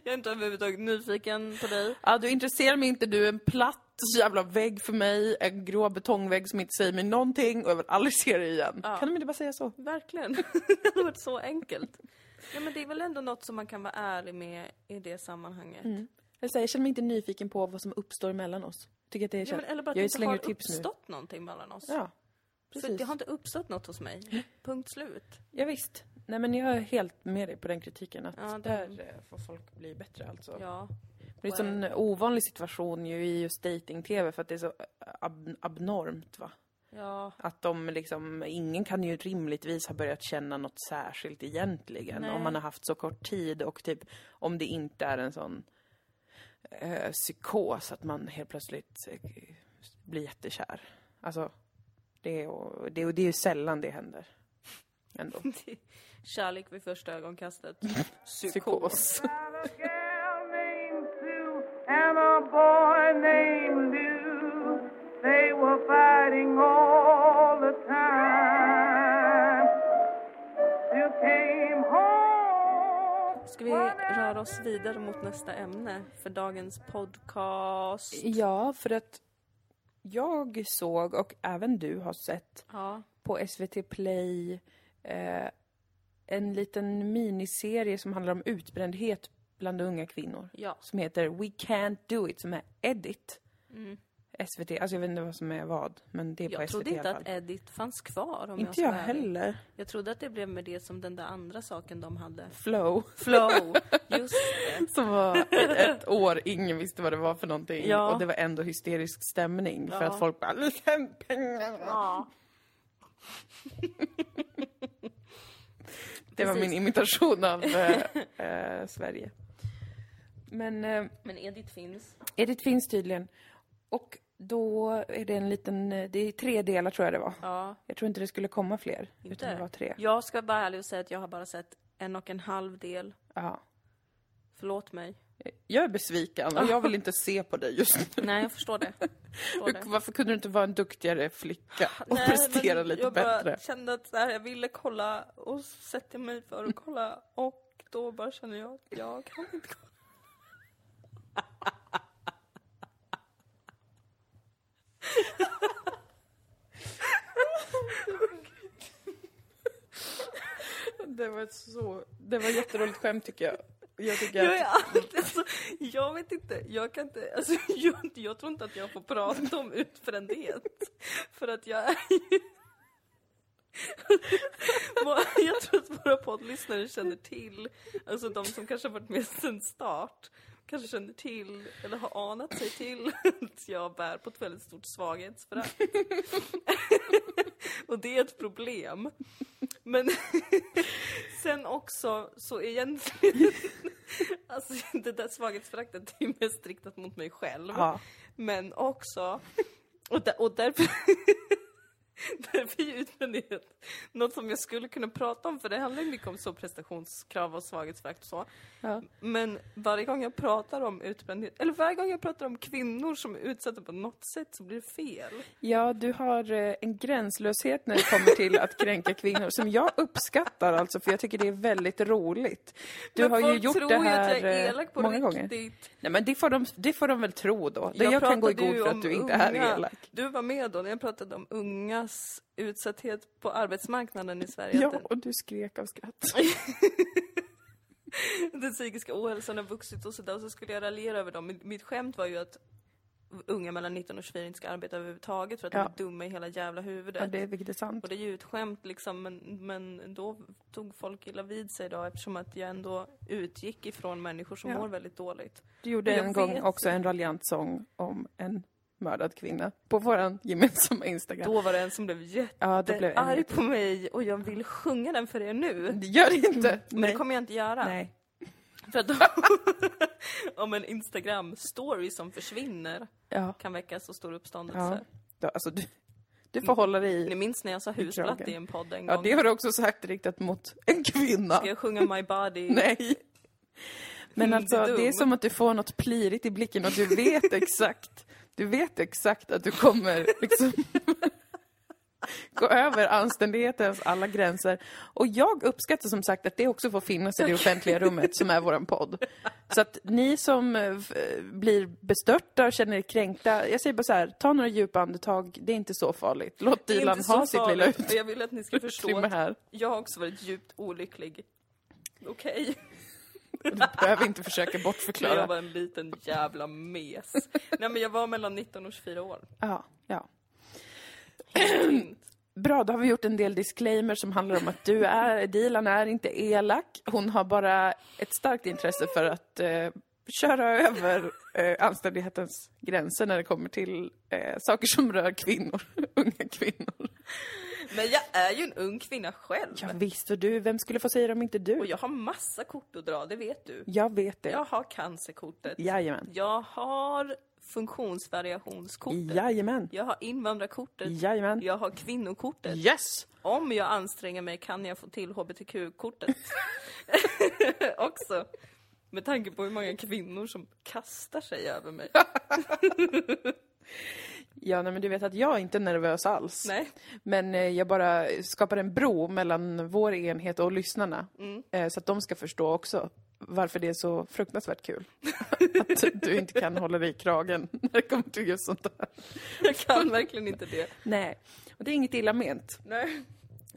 [SPEAKER 1] jag är inte överhuvudtaget nyfiken på dig.
[SPEAKER 2] Ja, du intresserar mig inte, du är en platt jävla vägg för mig, en grå betongvägg som inte säger mig någonting och jag vill aldrig se dig igen.
[SPEAKER 1] Ja.
[SPEAKER 2] Kan de inte bara säga så?
[SPEAKER 1] Verkligen. *laughs* det hade varit så enkelt. Ja men det är väl ändå något som man kan vara ärlig med i det sammanhanget.
[SPEAKER 2] Eller säga, jag känner mig inte nyfiken på vad som uppstår mellan oss. Tycker att det är
[SPEAKER 1] Ja, men, eller bara att
[SPEAKER 2] jag
[SPEAKER 1] det inte har
[SPEAKER 2] tips nu.
[SPEAKER 1] uppstått någonting mellan oss.
[SPEAKER 2] Ja, Precis.
[SPEAKER 1] det har inte uppstått något hos mig. Punkt slut.
[SPEAKER 2] Ja, visst. Nej, men jag är helt med dig på den kritiken. Att
[SPEAKER 1] Ja, det-
[SPEAKER 2] där eh, får folk bli bättre alltså.
[SPEAKER 1] Ja.
[SPEAKER 2] Det är en sån ovanlig situation ju i just dating-tv för att det är så ab- abnormt va.
[SPEAKER 1] Ja.
[SPEAKER 2] Att de liksom, ingen kan ju rimligtvis ha börjat känna något särskilt egentligen.
[SPEAKER 1] Nej.
[SPEAKER 2] Om man har haft så kort tid och typ om det inte är en sån eh, psykos att man helt plötsligt eh, blir jättekär. Alltså, det är, och, det, och det är ju sällan det händer. Ändå. *laughs*
[SPEAKER 1] Kärlek vid första ögonkastet.
[SPEAKER 2] Psykos.
[SPEAKER 1] Ska vi röra oss vidare mot nästa ämne för dagens podcast?
[SPEAKER 2] Ja, för att jag såg, och även du har sett,
[SPEAKER 1] Ja.
[SPEAKER 2] på SVT Play eh, en liten miniserie som handlar om utbrändhet bland unga kvinnor.
[SPEAKER 1] Ja.
[SPEAKER 2] Som heter We Can't Do It, som är Edit. SVT, alltså jag vet inte vad som är vad, men det är på
[SPEAKER 1] Jag
[SPEAKER 2] SVT
[SPEAKER 1] trodde
[SPEAKER 2] i
[SPEAKER 1] inte att. Edit fanns kvar om
[SPEAKER 2] Inte jag
[SPEAKER 1] ärlig.
[SPEAKER 2] heller.
[SPEAKER 1] Jag trodde att det blev med det som den där andra saken de hade.
[SPEAKER 2] Flow.
[SPEAKER 1] Flow, *laughs* just det.
[SPEAKER 2] Som var ett, år, ingen visste vad det var för någonting.
[SPEAKER 1] Ja.
[SPEAKER 2] Och det var ändå hysterisk stämning för
[SPEAKER 1] Ja.
[SPEAKER 2] att folk bara "Lite pengar.
[SPEAKER 1] Ja. *laughs*
[SPEAKER 2] Det var
[SPEAKER 1] Precis.
[SPEAKER 2] min imitation av *laughs* eh, eh, Sverige. Men eh,
[SPEAKER 1] Men Edit finns.
[SPEAKER 2] Edith finns tydligen. Och då är det en liten, det är tre delar tror jag det var.
[SPEAKER 1] Ja.
[SPEAKER 2] Jag tror inte det skulle komma fler. Utan
[SPEAKER 1] Inte?
[SPEAKER 2] det var tre.
[SPEAKER 1] Jag ska vara ärlig och säga att jag har bara sett en och en halv del.
[SPEAKER 2] Ja.
[SPEAKER 1] Förlåt mig.
[SPEAKER 2] Jag är besviken och jag vill inte se på dig just nu. *laughs*
[SPEAKER 1] Nej, jag förstår det. Jag förstår det.
[SPEAKER 2] Varför kunde du inte vara en duktigare flicka och
[SPEAKER 1] Nej,
[SPEAKER 2] prestera lite
[SPEAKER 1] jag
[SPEAKER 2] bättre?
[SPEAKER 1] kände att så här, jag ville kolla och sätta mig för att kolla och då bara känner jag att jag kan inte kolla. *laughs*
[SPEAKER 2] Det var ett så, det var ett jätteroligt skämt tycker jag. Jag tycker
[SPEAKER 1] Jag är
[SPEAKER 2] att,
[SPEAKER 1] alltid så, jag vet inte, jag kan inte, alltså *laughs* jag, jag tror inte att jag får prata om utbrändhet. För att jag är ju... Jag tror att våra poddlyssnare känner till, alltså de som kanske har varit med sedan start, kanske känner till, eller har anat sig till, att jag bär på ett väldigt stort svaghetsförakt. *laughs* Och det är ett problem. Men *laughs* sen också så egentligen, *laughs* alltså det där svaghetsföraktet är ju mest riktat mot mig själv.
[SPEAKER 2] ja.
[SPEAKER 1] Men också, och, där, och därför, därför är ju utbrändhet något som jag skulle kunna prata om, för det handlar ju mycket om så prestationskrav och svaghetsförakt och så.
[SPEAKER 2] Ja.
[SPEAKER 1] Men varje gång jag pratar om utbrändhet, eller varje gång jag pratar om kvinnor som är utsatta på något sätt så blir det fel.
[SPEAKER 2] ja, du har eh, en gränslöshet när det kommer till att kränka kvinnor som jag uppskattar alltså, för jag tycker det är väldigt roligt. Du
[SPEAKER 1] Men
[SPEAKER 2] har ju gjort det här många
[SPEAKER 1] riktigt.
[SPEAKER 2] gånger. Nej men det får, de, det får de väl tro då. Jag,
[SPEAKER 1] Jag
[SPEAKER 2] kan gå i god för att du inte är
[SPEAKER 1] unga.
[SPEAKER 2] elak.
[SPEAKER 1] Du var med då när jag pratade om ungas utsatthet på arbetsmarknaden i Sverige.
[SPEAKER 2] Ja, och du skrek av skratt. *laughs*
[SPEAKER 1] den psykiska ohälsan har vuxit och sådär och så skulle jag raljera över dem. Mitt- skämt var ju att unga mellan 19 och 24 inte ska arbeta överhuvudtaget för att
[SPEAKER 2] Ja.
[SPEAKER 1] de är dumma i hela jävla huvudet.
[SPEAKER 2] Ja, det är vilket är sant.
[SPEAKER 1] Och det är ju ett skämt liksom, men, men då tog folk illa vid sig då eftersom att jag ändå utgick ifrån människor som
[SPEAKER 2] Ja.
[SPEAKER 1] mår väldigt dåligt.
[SPEAKER 2] Du gjorde en gång
[SPEAKER 1] vet.
[SPEAKER 2] också en raljant sång om en mördad kvinna på vår gemensamma Instagram.
[SPEAKER 1] Då var det en som blev
[SPEAKER 2] ja, det
[SPEAKER 1] jättearg
[SPEAKER 2] jätte-
[SPEAKER 1] på mig och jag vill sjunga den för er nu.
[SPEAKER 2] Gör det inte!
[SPEAKER 1] Men det kommer jag inte göra.
[SPEAKER 2] Nej.
[SPEAKER 1] För att *laughs* om en Instagram-story som försvinner
[SPEAKER 2] Ja.
[SPEAKER 1] kan väcka så stor
[SPEAKER 2] ja.
[SPEAKER 1] uppståndelse.
[SPEAKER 2] Då, alltså, du, du får hålla dig
[SPEAKER 1] Ni
[SPEAKER 2] i...
[SPEAKER 1] minns när jag sa husplatt i en podd en
[SPEAKER 2] Ja,
[SPEAKER 1] gång?
[SPEAKER 2] det har du också sagt riktat mot en kvinna.
[SPEAKER 1] Ska jag sjunga My Body? *laughs*
[SPEAKER 2] Nej. Men
[SPEAKER 1] Mm,
[SPEAKER 2] alltså,
[SPEAKER 1] det är
[SPEAKER 2] det som att du får något plirigt i blicken och du vet *laughs* exakt, du vet exakt att du kommer liksom gå över anständighetens alla gränser. Och jag uppskattar som sagt att det också får finnas i det offentliga rummet som är våran podd. Så att ni som eh, blir bestörta och känner er kränkta, jag säger bara så här, ta några djupa andetag, det är inte så farligt. Låt Dilan ha sitt lilla
[SPEAKER 1] farligt. Jag vill att ni ska förstå att jag har också varit djupt olycklig. Okej?
[SPEAKER 2] Du behöver inte försöka
[SPEAKER 1] När jag
[SPEAKER 2] bortförklara.
[SPEAKER 1] var en liten jävla mes. Nej men jag var mellan 19 och 24 år.
[SPEAKER 2] Ja, ja.
[SPEAKER 1] Fint.
[SPEAKER 2] Bra, då har vi gjort en del disclaimer som handlar om att du är, Dilan är inte elak. Hon har bara ett starkt intresse för att eh, köra över eh, anständighetens gränser när det kommer till eh, saker som rör kvinnor, *laughs* unga kvinnor.
[SPEAKER 1] Men jag är ju en ung kvinna själv.
[SPEAKER 2] Ja, visst, och du, vem skulle få säga det om inte du?
[SPEAKER 1] Och jag har massa kort att dra, det vet du.
[SPEAKER 2] Jag vet det.
[SPEAKER 1] Jag har cancerkortet.
[SPEAKER 2] Jajamän.
[SPEAKER 1] Jag har funktionsvariationskortet.
[SPEAKER 2] Jajamän.
[SPEAKER 1] Jag har invandrarkortet.
[SPEAKER 2] Jajamän.
[SPEAKER 1] Jag har kvinnokortet.
[SPEAKER 2] Yes!
[SPEAKER 1] Om jag anstränger mig kan jag få till HBTQ-kortet. *laughs* Också. Med tanke på hur många kvinnor som kastar sig över mig. *laughs*
[SPEAKER 2] Ja, nej, men du vet att jag är inte nervös alls.
[SPEAKER 1] Nej.
[SPEAKER 2] Men eh, jag bara skapar en bro mellan vår enhet och lyssnarna.
[SPEAKER 1] Mm.
[SPEAKER 2] Eh, så att de ska förstå också varför det är så fruktansvärt kul. *laughs* att du inte kan hålla dig i kragen när det kommer till just sånt där.
[SPEAKER 1] Jag kan verkligen inte det.
[SPEAKER 2] Nej, och det är inget illa ment.
[SPEAKER 1] Nej.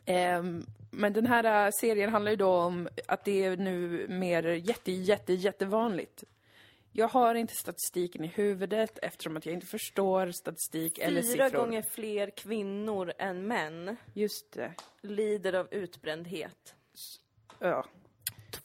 [SPEAKER 2] Ehm, men den här eh, serien handlar ju då om att det är nu mer jätte, jätte, jättevanligt. Jag har inte statistiken i huvudet eftersom att jag inte förstår statistik eller
[SPEAKER 1] Fyra
[SPEAKER 2] siffror.
[SPEAKER 1] gånger fler kvinnor än män
[SPEAKER 2] Just det.
[SPEAKER 1] lider av utbrändhet.
[SPEAKER 2] Ja.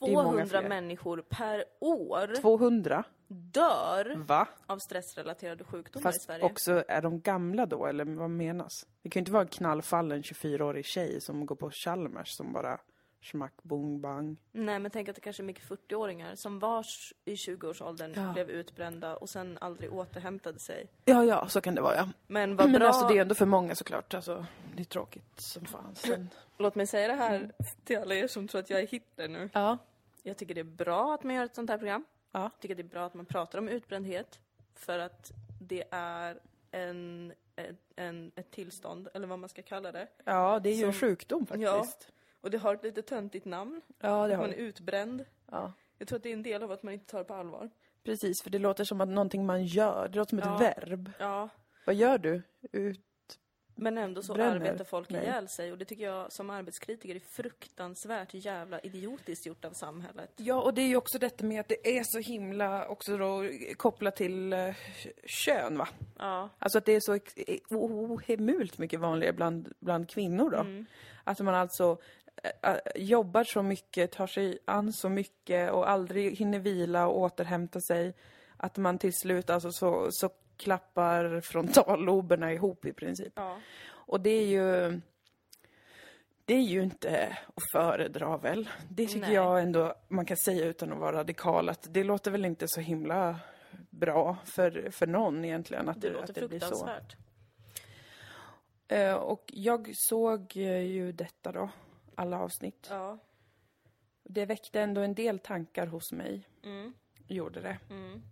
[SPEAKER 2] är många
[SPEAKER 1] 200
[SPEAKER 2] fler.
[SPEAKER 1] människor per år
[SPEAKER 2] 200?
[SPEAKER 1] dör
[SPEAKER 2] Va?
[SPEAKER 1] av stressrelaterade sjukdomar i
[SPEAKER 2] Fast
[SPEAKER 1] Sverige.
[SPEAKER 2] också, är de gamla då, eller vad menas? Det kan ju inte vara en knallfallen 24-årig tjej som går på Chalmers som bara smack, bong, bang.
[SPEAKER 1] Nej, men tänk att det kanske är mycket 40-åringar som var i 20-årsåldern
[SPEAKER 2] Ja.
[SPEAKER 1] blev utbrända och sen aldrig återhämtade sig.
[SPEAKER 2] Ja, ja, så kan det vara ja.
[SPEAKER 1] Men vad *clears throat*
[SPEAKER 2] Men
[SPEAKER 1] bra...
[SPEAKER 2] alltså det är ändå för många såklart. Alltså, det är tråkigt som fan. *clears throat* Sen.
[SPEAKER 1] Låt mig säga det här till alla er som tror att jag är Hitler nu.
[SPEAKER 2] Ja.
[SPEAKER 1] Jag tycker det är bra att man gör ett sånt här program.
[SPEAKER 2] Ja.
[SPEAKER 1] Jag tycker det är bra att man pratar om utbrändhet. För att det är en, en, ett tillstånd, eller vad man ska kalla det.
[SPEAKER 2] Ja, det är ju en sjukdom
[SPEAKER 1] Ja. Och det har ett lite töntigt namn.
[SPEAKER 2] Ja, det har
[SPEAKER 1] man är
[SPEAKER 2] det.
[SPEAKER 1] utbränd.
[SPEAKER 2] Ja.
[SPEAKER 1] Jag tror att det är en del av att man inte tar det på allvar.
[SPEAKER 2] Precis, för det låter som att någonting man gör. Det låter som ett
[SPEAKER 1] Ja.
[SPEAKER 2] verb.
[SPEAKER 1] Ja,
[SPEAKER 2] Vad gör du? Ut...
[SPEAKER 1] men ändå så
[SPEAKER 2] Bränner?
[SPEAKER 1] arbetar folk
[SPEAKER 2] Nej.
[SPEAKER 1] ihjäl sig. Och det tycker jag som arbetskritiker är fruktansvärt jävla idiotiskt gjort av samhället.
[SPEAKER 2] Ja, och det är ju också detta med att det är så himla också då kopplat till eh, kön, va?
[SPEAKER 1] Ja.
[SPEAKER 2] Alltså att det är så eh, ohemult mycket vanligare bland, bland kvinnor då.
[SPEAKER 1] Mm.
[SPEAKER 2] Att man alltså jobbar så mycket, tar sig an så mycket och aldrig hinner vila och återhämta sig. Att man till slut alltså så, så klappar frontalloberna ihop i princip.
[SPEAKER 1] Ja.
[SPEAKER 2] Och det är ju... Det är ju inte att föredra väl. Det tycker
[SPEAKER 1] Nej.
[SPEAKER 2] jag ändå man kan säga utan att vara radikal att det låter väl inte så himla bra för, för någon egentligen att
[SPEAKER 1] Det
[SPEAKER 2] det, att det blir så. Eh, och jag såg eh, ju detta då, alla avsnitt.
[SPEAKER 1] Ja.
[SPEAKER 2] Det väckte ändå en del tankar hos mig,
[SPEAKER 1] Mm.
[SPEAKER 2] gjorde det.
[SPEAKER 1] Mm.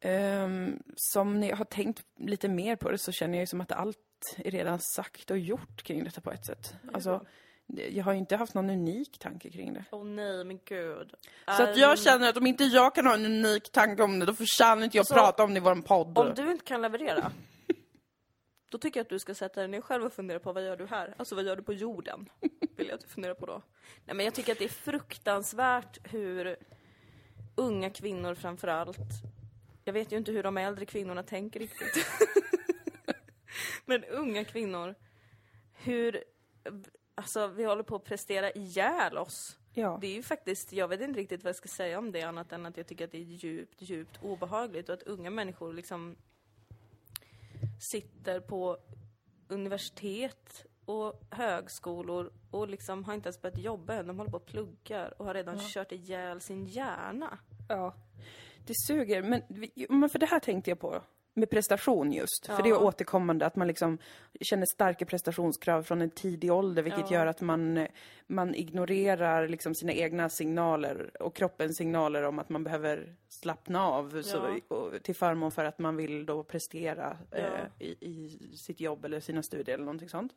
[SPEAKER 2] Ehm, som ni har tänkt lite mer på det så känner jag ju som att allt är redan sagt och gjort kring detta på ett sätt. Alltså, det- jag har ju inte haft någon unik tanke kring det.
[SPEAKER 1] Åh nej, men gud.
[SPEAKER 2] Så att
[SPEAKER 1] Är-
[SPEAKER 2] jag känner att om inte jag kan ha en unik tanke om det, då förtjänar inte jag
[SPEAKER 1] Alltså,
[SPEAKER 2] prata om det i vår podd.
[SPEAKER 1] Om du inte kan leverera, då tycker jag att du ska sätta dig ner själv och fundera på vad gör du här? Alltså vad gör du på jorden? Vill jag att du funderar på då. Nej men jag tycker att det är fruktansvärt hur unga kvinnor framförallt, jag vet ju inte hur de äldre kvinnorna tänker riktigt. *laughs* men unga kvinnor, hur, alltså vi håller på att prestera ihjäl oss.
[SPEAKER 2] Ja.
[SPEAKER 1] Det är ju faktiskt, jag vet inte riktigt vad jag ska säga om det annat än att jag tycker att det är djupt, djupt obehagligt och att unga människor liksom sitter på universitet och högskolor och liksom har inte ens börjat jobba än. De håller på och pluggar och har redan kört ihjäl sin hjärna.
[SPEAKER 2] Ja. Det suger, men, men för det här tänkte jag på. Med prestation just. För det är
[SPEAKER 1] Ja.
[SPEAKER 2] återkommande att man liksom känner starka prestationskrav från en tidig ålder vilket
[SPEAKER 1] Ja.
[SPEAKER 2] gör att man, man ignorerar liksom sina egna signaler och kroppens signaler om att man behöver slappna av så, och, till förmån för att man vill då prestera
[SPEAKER 1] Ja.
[SPEAKER 2] eh, i, i sitt jobb eller sina studier eller någonting sånt.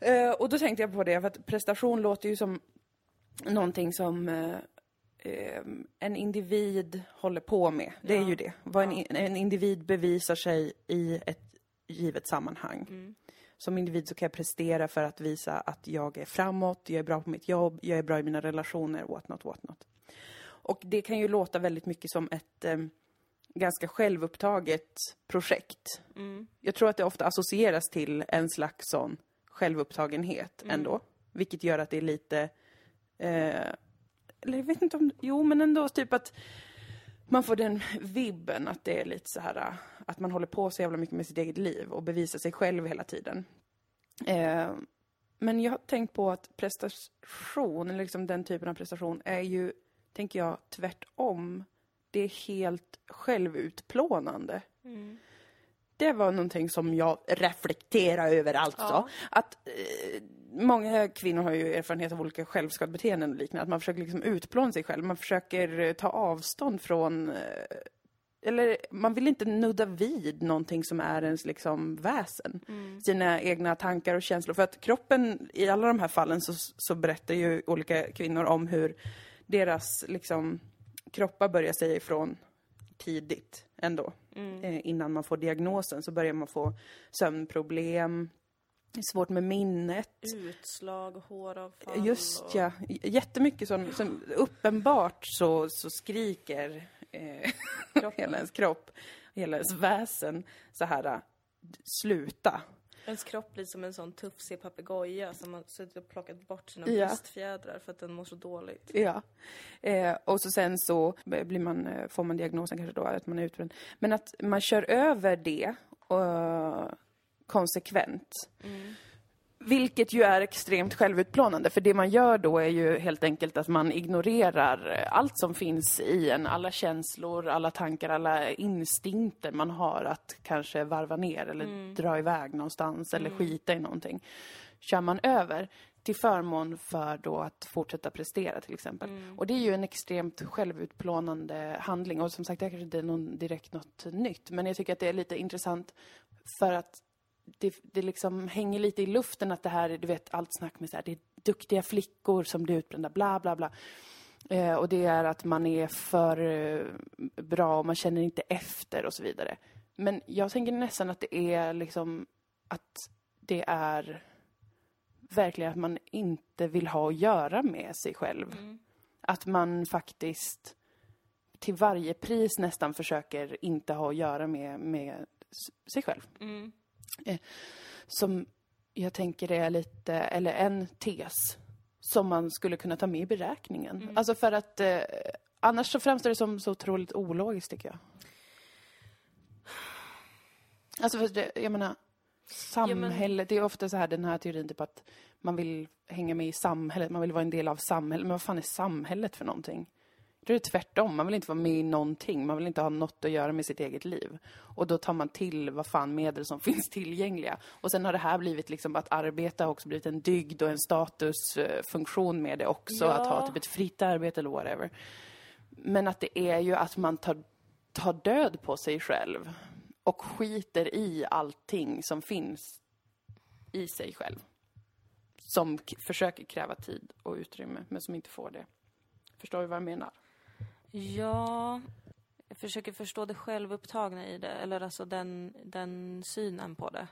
[SPEAKER 2] Eh, och då tänkte jag på det, för att prestation låter ju som någonting som eh, en individ håller på med. Det är
[SPEAKER 1] Ja.
[SPEAKER 2] ju det. Vad en, en individ bevisar sig i ett givet sammanhang.
[SPEAKER 1] Mm.
[SPEAKER 2] som individ så kan jag prestera för att visa att jag är framåt, jag är bra på mitt jobb, jag är bra i mina relationer, what not, what not. Och det kan ju låta väldigt mycket som ett eh, ganska självupptaget projekt. Jag tror att det ofta associeras till en slags sån självupptagenhet ändå. Vilket gör att det är lite, eh, eller jag vet inte om, jo men ändå typ att man får den vibben att det är lite så här att man håller på så jävla mycket med sitt eget liv och bevisar sig själv hela tiden. Eh, men jag har tänkt på att prestation, eller liksom den typen av prestation, är ju, tänker jag, tvärtom. Det är helt självutplånande. Det var någonting som jag reflekterar över alltså.
[SPEAKER 1] Ja.
[SPEAKER 2] Att eh, många kvinnor har ju erfarenhet av olika självskadebeteenden och liknande. Att man försöker liksom utplåna sig själv. Man försöker eh, ta avstånd från eh, eller man vill inte nudda vid någonting som är ens liksom väsen. Sina egna tankar och känslor. För att kroppen, i alla de här fallen så, så berättar ju olika kvinnor om hur deras liksom kroppar börjar säga ifrån tidigt ändå. Eh, innan man får diagnosen så börjar man få sömnproblem, det är svårt med minnet.
[SPEAKER 1] Utslag, håravfall
[SPEAKER 2] Just
[SPEAKER 1] och...
[SPEAKER 2] ja, jättemycket som, som uppenbart så, så skriker eh, *laughs* hela ens kropp, hela ens väsen så här, äh, sluta.
[SPEAKER 1] Ens kropp blir som en sån tufsig papegoja som har suttit och plockat bort sina
[SPEAKER 2] Ja.
[SPEAKER 1] bröstfjädrar för att den mår så dåligt.
[SPEAKER 2] Ja. Eh, och så sen så blir man, eh, får man diagnosen kanske då att man är utbränd. Men att man kör över det eh, konsekvent. Vilket ju är extremt självutplånande, för det man gör då är ju helt enkelt att man ignorerar eh, allt som finns i en. Alla känslor, alla tankar, alla instinkter man har att kanske varva ner eller dra iväg någonstans eller skita i någonting. Kör man över till förmån för då att fortsätta prestera till exempel. Och det är ju en extremt självutplånande handling. Och som sagt, det kanske inte är någon, direkt något nytt. Men jag tycker att det är lite intressant för att det, det liksom hänger lite i luften att det här, är, du vet, allt snack med så här, det är duktiga flickor som blir utbrända, bla bla bla. Eh, och det är att man är för eh, bra och man känner inte efter och så vidare. Men jag tänker nästan att det är liksom att det är verkligen att man inte vill ha att göra med sig själv. Att man faktiskt till varje pris nästan försöker inte ha att göra med, med sig själv. Eh, som jag tänker är lite, eller en tes som man skulle kunna ta med i beräkningen. Alltså för att eh, annars så framstår det som så otroligt ologiskt tycker jag. Alltså för det, jag menar, samhället, det är ofta så här den här teorin typ att man vill hänga med i samhället, man vill vara en del av samhället. Men vad fan är samhället för någonting? Då är det tvärtom, man vill inte vara med i någonting, man vill inte ha något att göra med sitt eget liv. Och då tar man till vad fan medel som *laughs* finns tillgängliga. Och sen har det här blivit liksom att arbeta har också blivit en dygd och en statusfunktion med det också.
[SPEAKER 1] Ja.
[SPEAKER 2] Att ha typ ett fritt arbete eller whatever. Men att det är ju att man tar, tar död på sig själv och skiter i allting som finns i sig själv. Som försöker kräva tid och utrymme, men som inte får det. Förstår du vad jag menar?
[SPEAKER 1] Ja, jag försöker förstå det självupptagna i det, eller alltså den, den synen på det.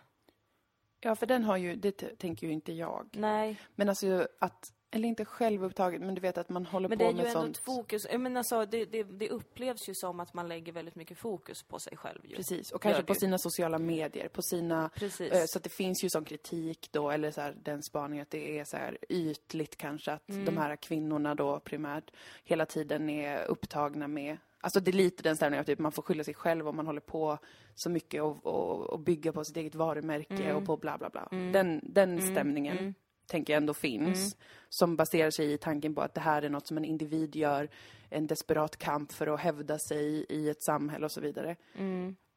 [SPEAKER 2] Ja, för den har ju, det tänker ju inte jag.
[SPEAKER 1] Nej,
[SPEAKER 2] Men alltså att, eller inte självupptaget, men du vet att man håller
[SPEAKER 1] men
[SPEAKER 2] på
[SPEAKER 1] det är ju
[SPEAKER 2] med
[SPEAKER 1] ändå
[SPEAKER 2] sånt.
[SPEAKER 1] ett fokus. Menar alltså, det, det, det upplevs ju som att man lägger väldigt mycket fokus på sig själv ju.
[SPEAKER 2] Precis, och kanske på sina sociala medier, på sina...
[SPEAKER 1] Precis.
[SPEAKER 2] eh, Så att det finns ju sån kritik då, eller så här, den spaningen att det är så här ytligt kanske att
[SPEAKER 1] Mm.
[SPEAKER 2] de här kvinnorna då primärt hela tiden är upptagna med Alltså det är lite den stämningen att typ man får skylla sig själv om man håller på så mycket och, och, och bygga på sitt eget varumärke
[SPEAKER 1] Mm.
[SPEAKER 2] och på bla bla bla. Den, den stämningen tänker jag ändå finns. Som baserar sig i tanken på att det här är något som en individ gör, en desperat kamp för att hävda sig i ett samhälle och så vidare.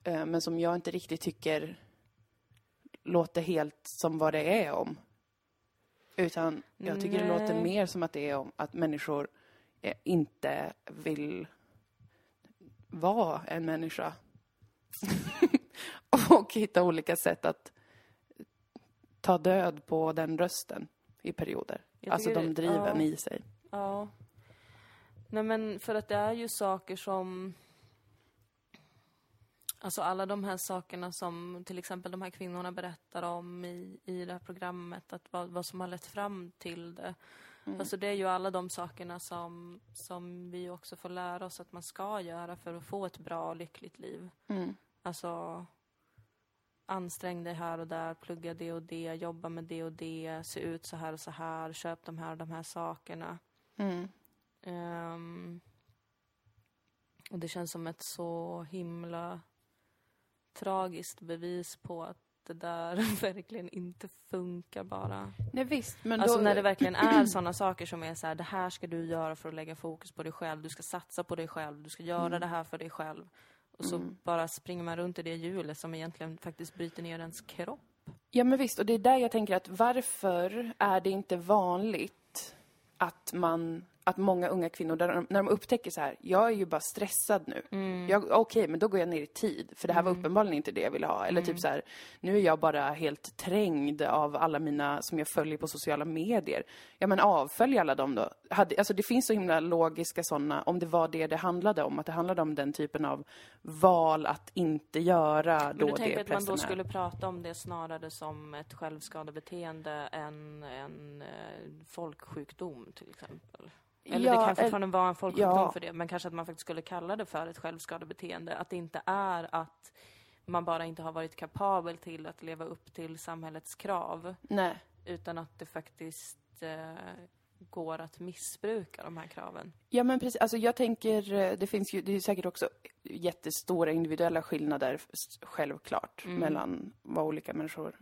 [SPEAKER 2] Eh, Men som jag inte riktigt tycker låter helt som vad det är om. Utan jag tycker det låter
[SPEAKER 1] Nej.
[SPEAKER 2] mer som att det är om att människor eh, inte vill vara en människa. *laughs* och hitta olika sätt att ta död på den rösten i perioder. Alltså de driven
[SPEAKER 1] ja.
[SPEAKER 2] i sig.
[SPEAKER 1] Ja. Nej men för att det är ju saker som... Alltså alla de här sakerna som till exempel de här kvinnorna berättar om i, i det här programmet, att vad, vad som har lett fram till det. Alltså det är ju alla de sakerna som, som vi också får lära oss att man ska göra för att få ett bra och lyckligt liv.
[SPEAKER 2] Mm.
[SPEAKER 1] Alltså ansträng dig här och där, plugga det och det, jobba med det och det, se ut så här och så här, köp de här och de här sakerna.
[SPEAKER 2] Mm.
[SPEAKER 1] Ehm, och det känns som ett så himla tragiskt bevis på att det där *laughs* verkligen inte funkar bara.
[SPEAKER 2] Nej visst, men
[SPEAKER 1] Alltså
[SPEAKER 2] då...
[SPEAKER 1] när det verkligen är *clears throat* sådana saker som är så här, det här ska du göra för att lägga fokus på dig själv, du ska satsa på dig själv, du ska göra
[SPEAKER 2] Mm.
[SPEAKER 1] det här för dig själv. Och så bara springer man runt i det hjulet som egentligen faktiskt bryter ner ens kropp.
[SPEAKER 2] Ja men visst, och det är där jag tänker att varför är det inte vanligt att man, att många unga kvinnor, de, när de upptäcker så här, jag är ju bara stressad nu. Jag- Okej, men då går jag ner i tid, för det här var uppenbarligen inte det jag ville ha. Eller typ så här, nu är jag bara helt trängd av alla mina som jag följer på sociala medier. Ja men avfölj alla dem då. Hade, alltså det finns så himla logiska sådana, om det var det det handlade om, att det handlade om den typen av val att inte göra
[SPEAKER 1] Men
[SPEAKER 2] då
[SPEAKER 1] du tänker
[SPEAKER 2] det
[SPEAKER 1] att man då skulle prata om det snarare som ett självskadebeteende än en eh, folksjukdom till exempel? Eller
[SPEAKER 2] Ja,
[SPEAKER 1] det kan fortfarande vara en folksjukdom
[SPEAKER 2] ja.
[SPEAKER 1] för det, men kanske att man faktiskt skulle kalla det för ett självskadebeteende. Att det inte är att man bara inte har varit kapabel till att leva upp till samhällets krav,
[SPEAKER 2] Nej.
[SPEAKER 1] utan att det faktiskt eh, går att missbruka de här kraven.
[SPEAKER 2] Ja men precis, alltså jag tänker, eh, det finns ju, det är säkert också jättestora individuella skillnader, självklart, mellan vad olika människor eh,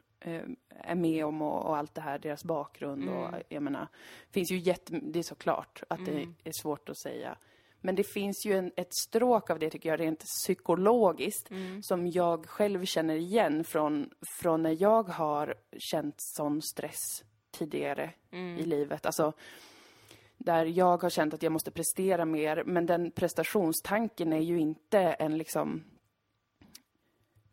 [SPEAKER 2] är med om och, och allt det här, deras bakgrund och jag menar, finns ju jätte, det är såklart att det är svårt att säga. Men det finns ju en, ett stråk av det tycker jag rent psykologiskt som jag själv känner igen från, från när jag har känt sån stress tidigare i livet. Alltså, där jag har känt att jag måste prestera mer, men den prestationstanken är ju inte en liksom...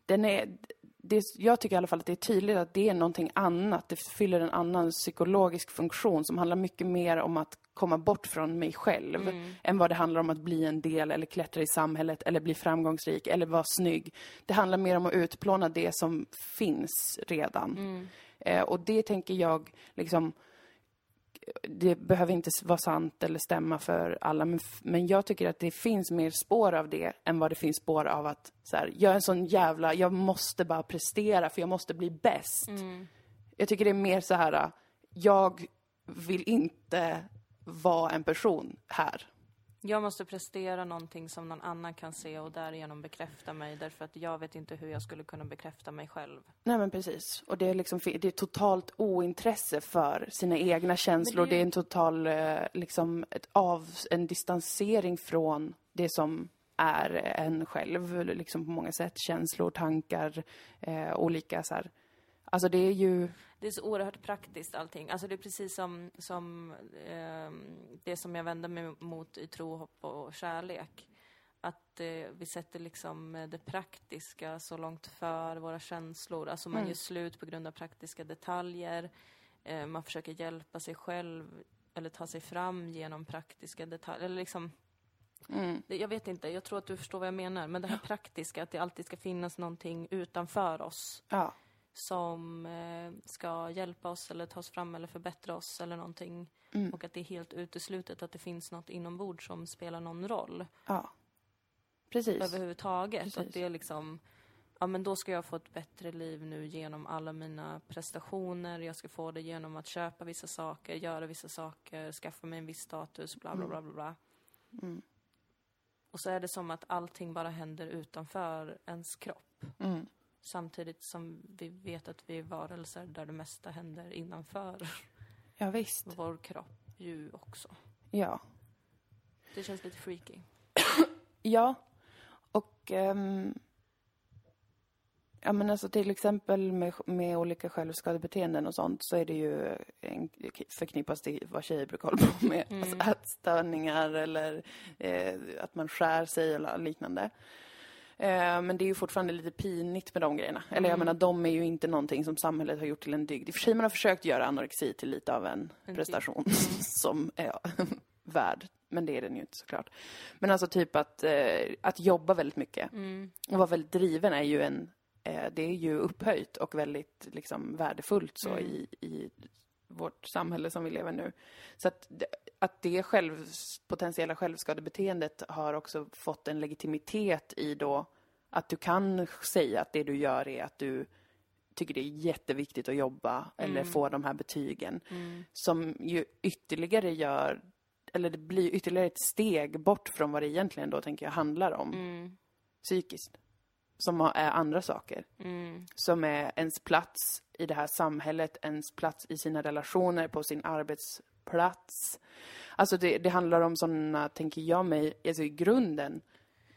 [SPEAKER 2] Den är... Det, jag tycker i alla fall att det är tydligt att det är någonting annat. Det fyller en annan psykologisk funktion som handlar mycket mer om att komma bort från mig själv än vad det handlar om att bli en del eller klättra i samhället eller bli framgångsrik eller vara snygg. Det handlar mer om att utplåna det som finns redan. Eh, och det tänker jag liksom det behöver inte vara sant eller stämma för alla, men, men jag tycker att det finns mer spår av det än vad det finns spår av att så här, jag är en sån jävla, jag måste bara prestera för jag måste bli bäst. Jag tycker det är mer så här, jag vill inte vara en person här.
[SPEAKER 1] Jag måste prestera någonting som någon annan kan se och därigenom bekräfta mig därför att jag vet inte hur jag skulle kunna bekräfta mig själv.
[SPEAKER 2] Nej men precis. Och det är liksom, det är totalt ointresse för sina egna känslor.
[SPEAKER 1] det är
[SPEAKER 2] det, är en total, eh, liksom, ett av, en distansering från det som är en själv, liksom på många sätt. Känslor, tankar, eh, olika så här. Alltså det är ju,
[SPEAKER 1] Det är så oerhört praktiskt allting. Alltså det är precis som, som ehm, det som jag vänder mig mot i tro, hopp och kärlek. Att eh, vi sätter liksom eh, det praktiska så långt för våra känslor. Alltså man gör slut på grund av praktiska detaljer. Eh, man försöker hjälpa sig själv eller ta sig fram genom praktiska detaljer. Eller liksom, det, jag vet inte, jag tror att du förstår vad jag menar. Men det här praktiska, att det alltid ska finnas någonting utanför oss
[SPEAKER 2] ja.
[SPEAKER 1] Som eh, ska hjälpa oss eller ta oss fram eller förbättra oss eller någonting. Och att det är helt uteslutet att det finns något inombords som spelar någon roll
[SPEAKER 2] Ja. Precis.
[SPEAKER 1] överhuvudtaget.
[SPEAKER 2] Precis.
[SPEAKER 1] Att det är liksom, ja men då ska jag få ett bättre liv nu genom alla mina prestationer. Jag ska få det genom att köpa vissa saker, göra vissa saker, skaffa mig en viss status, bla bla bla bla bla. Och så är det som att allting bara händer utanför ens kropp.
[SPEAKER 2] Mm.
[SPEAKER 1] Samtidigt som vi vet att vi är varelser där det mesta händer innanför
[SPEAKER 2] Ja visst.
[SPEAKER 1] vår kropp ju också.
[SPEAKER 2] Ja.
[SPEAKER 1] Det känns lite freaky. *clears throat*
[SPEAKER 2] Ja, och ehm, ja men alltså till exempel med, med olika självskadebeteenden och sånt så är det ju en, förknippas det vad tjejer brukar hålla på med. Alltså ätstörningar eller eh, att man skär sig eller liknande. Eh, men det är ju fortfarande lite pinigt med de grejerna. Eller jag menar, de är ju inte någonting som samhället har gjort till en dygd. I och för sig man har försökt göra anorexi till lite av en, prestation *laughs* som är *laughs* värd men det är den ju inte såklart. Men alltså typ att, eh, att jobba väldigt mycket och vara väldigt driven är ju en, eh, det är ju upphöjt och väldigt liksom värdefullt så i, i vårt samhälle som vi lever nu. Så att, att det själv, potentiella självskadebeteendet har också fått en legitimitet i då att du kan säga att det du gör är att du tycker det är jätteviktigt att jobba eller få de här betygen. Som ju ytterligare gör, eller det blir ytterligare ett steg bort från vad det egentligen då tänker jag handlar om. Psykiskt. Som är andra saker. Som är ens plats i det här samhället, ens plats i sina relationer, på sin arbetsplats. Alltså det, det handlar om sådana, tänker jag mig, alltså i grunden,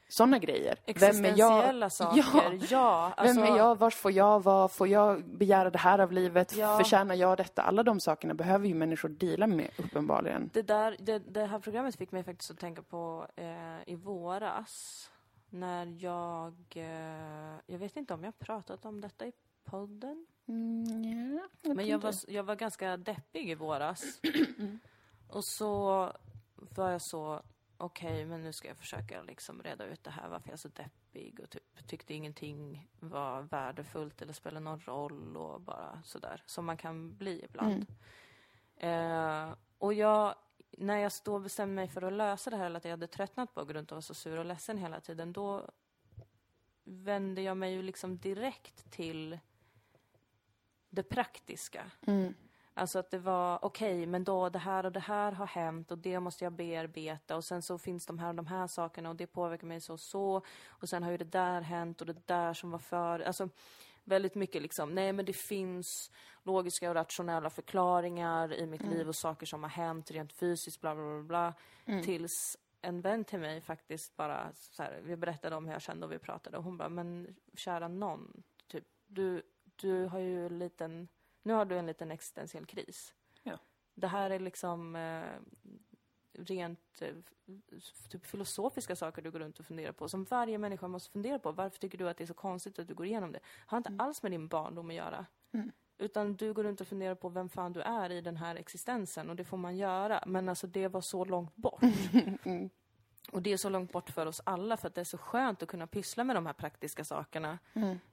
[SPEAKER 2] sådana grejer.
[SPEAKER 1] Existentiella saker, ja. alltså,
[SPEAKER 2] Vem är jag? *laughs* Vars får jag vara? Får jag begära det här av livet?
[SPEAKER 1] Ja.
[SPEAKER 2] Förtjänar jag detta? Alla de sakerna behöver ju människor dela med, uppenbarligen.
[SPEAKER 1] Det, där, det, det här programmet fick mig faktiskt att tänka på eh, i våras. När jag... Eh, jag vet inte om jag pratat om detta i podden.
[SPEAKER 2] Mm,
[SPEAKER 1] Men jag var, jag var ganska deppig i våras. *clears throat* Och så var jag så, okej, men nu ska jag försöka liksom reda ut det här, varför jag är så deppig och typ tyckte ingenting var värdefullt eller spelade någon roll och bara sådär, som man kan bli ibland. Eh, och jag, när jag då bestämde mig för att lösa det här, eller att jag hade tröttnat på att gå runt och vara så sur och ledsen hela tiden, då vände jag mig ju liksom direkt till det praktiska. Alltså att det var, okej, men då det här och det här har hänt och det måste jag bearbeta och sen så finns de här och de här sakerna och det påverkar mig så och så och sen har ju det där hänt och det där som var för, alltså väldigt mycket liksom, nej men det finns logiska och rationella förklaringar i mitt liv och saker som har hänt rent fysiskt, bla bla bla bla. Tills en vän till mig faktiskt bara så här, vi berättade om hur jag kände och vi pratade och hon bara, men kära någon, typ, du, du har ju en liten, nu har du en liten existentiell kris.
[SPEAKER 2] Ja.
[SPEAKER 1] Det här är liksom eh, rent eh, typ filosofiska saker du går runt och funderar på, som varje människa måste fundera på. Varför tycker du att det är så konstigt att du går igenom det? Har inte alls med din barndom att göra. Utan du går runt och funderar på vem fan du är i den här existensen och det får man göra. Men alltså det var så långt bort. *laughs* Och det är så långt bort för oss alla för att det är så skönt att kunna pyssla med de här praktiska sakerna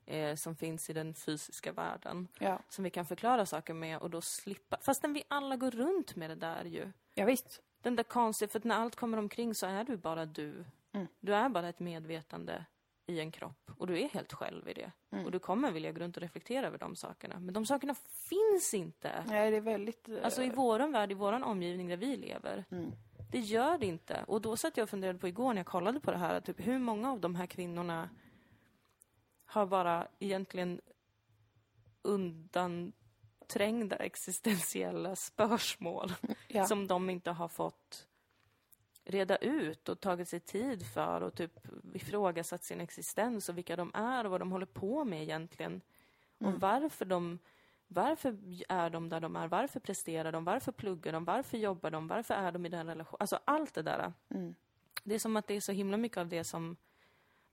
[SPEAKER 1] eh, som finns i den fysiska världen.
[SPEAKER 2] Ja.
[SPEAKER 1] Som vi kan förklara saker med och då slippa, fastän vi alla går runt med det där ju.
[SPEAKER 2] ja, visst.
[SPEAKER 1] Den där konstiga, för att när allt kommer omkring så är du bara du. Du är bara ett medvetande i en kropp och du är helt själv i det. Och du kommer vilja gå runt och reflektera över de sakerna. Men de sakerna finns inte.
[SPEAKER 2] Nej, det är väldigt... eh,
[SPEAKER 1] Alltså i våran värld, i våran omgivning där vi lever. Det gör det inte. Och då satt jag och funderade på igår när jag kollade på det här, typ hur många av de här kvinnorna har bara egentligen undanträngda existentiella spörsmål *laughs*
[SPEAKER 2] Ja.
[SPEAKER 1] som de inte har fått reda ut och tagit sig tid för och typ ifrågasatt sin existens och vilka de är och vad de håller på med egentligen. Och varför de varför är de där de är? Varför presterar de? Varför pluggar de? Varför jobbar de? Varför är de i den relationen? Alltså allt det där. Det är som att det är så himla mycket av det som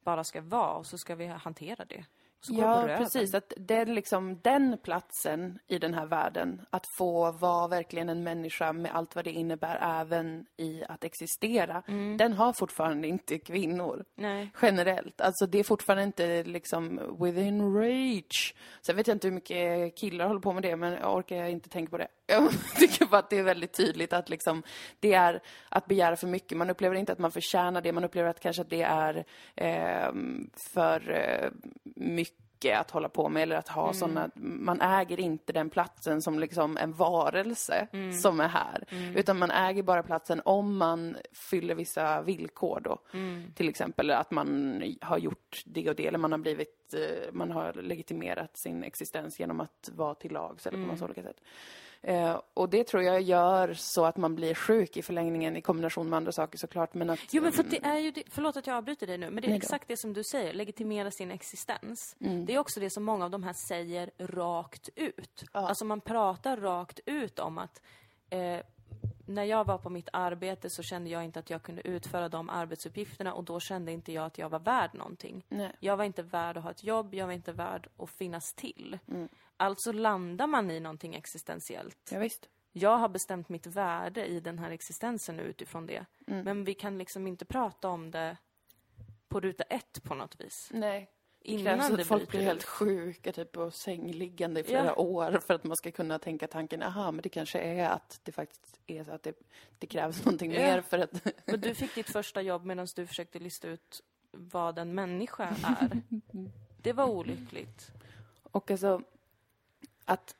[SPEAKER 1] bara ska vara och så ska vi hantera det.
[SPEAKER 2] Ja, precis. Att den, liksom, den platsen i den här världen, att få vara verkligen en människa med allt vad det innebär även i att existera, den har fortfarande inte kvinnor.
[SPEAKER 1] Nej.
[SPEAKER 2] Generellt. Alltså det är fortfarande inte liksom within reach. Sen vet jag inte hur mycket killar håller på med det, men jag orkar inte tänka på det. *laughs* Jag tycker bara att det är väldigt tydligt att liksom, det är att begära för mycket. Man upplever inte att man förtjänar det, man upplever att kanske att det är ehm, för eh, mycket att hålla på med eller att ha sådana, man äger inte den platsen som liksom en varelse som är här. Utan man äger bara platsen om man fyller vissa villkor då. Till exempel att man har gjort det och det eller man har blivit, eh, man har legitimerat sin existens genom att vara till lags eller på massa olika sätt. Eh, och det tror jag gör så att man blir sjuk i förlängningen i kombination med andra saker såklart. Men att,
[SPEAKER 1] Jo men för att det är ju det, förlåt att jag avbryter dig nu, men det är exakt det som du säger, legitimera sin existens.
[SPEAKER 2] Mm.
[SPEAKER 1] Det är också det som många av de här säger rakt ut. Alltså man pratar rakt ut om att eh, när jag var på mitt arbete så kände jag inte att jag kunde utföra de arbetsuppgifterna och då kände inte jag att jag var värd någonting.
[SPEAKER 2] Nej.
[SPEAKER 1] Jag var inte värd att ha ett jobb, jag var inte värd att finnas till.
[SPEAKER 2] Mm.
[SPEAKER 1] Alltså landar man i någonting existentiellt
[SPEAKER 2] Ja, visst.
[SPEAKER 1] jag har bestämt mitt värde i den här existensen nu utifrån det.
[SPEAKER 2] Mm.
[SPEAKER 1] Men vi kan liksom inte prata om det på ruta ett på något vis.
[SPEAKER 2] Nej. Det
[SPEAKER 1] Innan
[SPEAKER 2] krävs
[SPEAKER 1] det
[SPEAKER 2] att folk blir helt sjuka, typ på sängliggande i flera
[SPEAKER 1] Ja.
[SPEAKER 2] år för att man ska kunna tänka tanken, aha, men det kanske är att det faktiskt är så att det, det krävs någonting
[SPEAKER 1] Ja.
[SPEAKER 2] mer för att... *laughs*
[SPEAKER 1] Men du fick ditt första jobb medan du försökte lista ut vad en människa är. *laughs* Det var olyckligt.
[SPEAKER 2] Och alltså, att,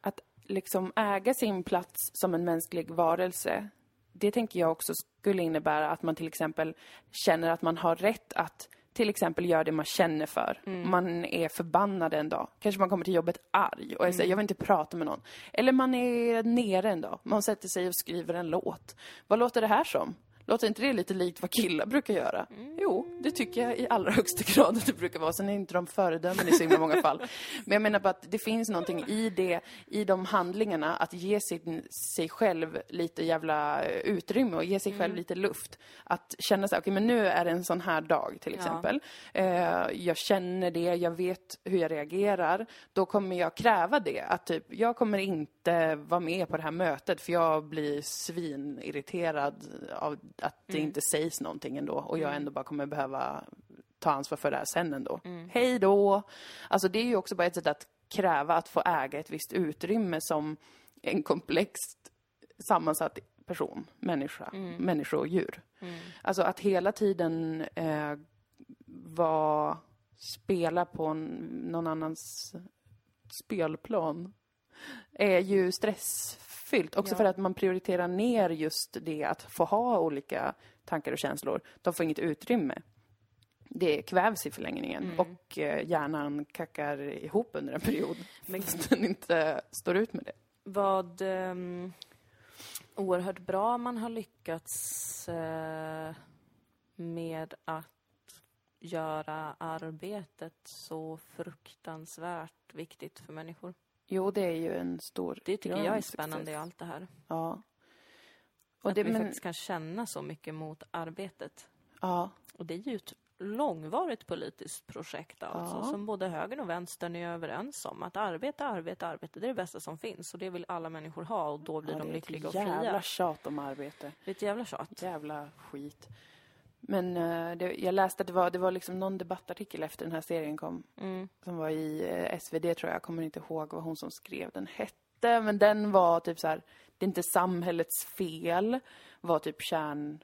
[SPEAKER 2] att liksom äga sin plats som en mänsklig varelse, det tänker jag också skulle innebära att man till exempel känner att man har rätt att till exempel göra det man känner för. Man är förbannad en dag. Kanske man kommer till jobbet arg och jag säger jag vill inte prata med någon. Eller man är nere en dag. Man sätter sig och skriver en låt. Vad låter det här som? Låter inte det lite likt vad killar brukar göra? Jo, det tycker jag i allra högsta *laughs* grad att det brukar vara. Sen är inte de föredömen i så himla många fall. Men jag menar bara att det finns någonting i det, i de handlingarna, att ge sin, sig själv lite jävla eh, utrymme och ge sig själv lite luft. Att känna så här, okej men nu är det en sån här dag till exempel. Eh, jag känner det, jag vet hur jag reagerar. Då kommer jag kräva det. Att typ, jag kommer inte vara med på det här mötet för jag blir svinirriterad av att det inte sägs någonting ändå och jag ändå bara kommer behöva ta ansvar för det här sen ändå. Hej då! Alltså det är ju också bara ett sätt att kräva att få äga ett visst utrymme som en komplext sammansatt person, människa, människa och djur. Alltså att hela tiden eh, vara, spela på någon annans spelplan är ju stressfyllt. Också
[SPEAKER 1] Ja.
[SPEAKER 2] för att man prioriterar ner just det att få ha olika tankar och känslor. De får inget utrymme. Det kvävs i förlängningen och eh, hjärnan kackar ihop under en period. *laughs* Men den inte står ut med det.
[SPEAKER 1] Vad um, oerhört bra man har lyckats eh, med att göra arbetet så fruktansvärt viktigt för människor.
[SPEAKER 2] Jo, det är ju en stor
[SPEAKER 1] Det tycker jag är spännande i allt det här.
[SPEAKER 2] Ja.
[SPEAKER 1] Och att
[SPEAKER 2] det,
[SPEAKER 1] vi
[SPEAKER 2] men,
[SPEAKER 1] faktiskt kan känna så mycket mot arbetet.
[SPEAKER 2] ja,
[SPEAKER 1] Och det är ju ett långvarigt politiskt projekt alltså,
[SPEAKER 2] Ja.
[SPEAKER 1] som både högern och vänstern är överens om. Att arbete, arbete, arbete, det är det bästa som finns. Och det vill alla människor ha och då blir
[SPEAKER 2] ja,
[SPEAKER 1] de
[SPEAKER 2] det är
[SPEAKER 1] lyckliga och
[SPEAKER 2] ett jävla
[SPEAKER 1] fria.
[SPEAKER 2] tjat om arbete.
[SPEAKER 1] Det är ett jävla tjat.
[SPEAKER 2] Jävla skit. Men eh, det, jag läste att det var, det var liksom någon debattartikel efter den här serien kom.
[SPEAKER 1] Mm.
[SPEAKER 2] Som var i eh, SvD tror jag. Jag kommer inte ihåg vad hon som skrev den hette. Men den var typ så här. Det är inte samhällets fel. Var typ kärn,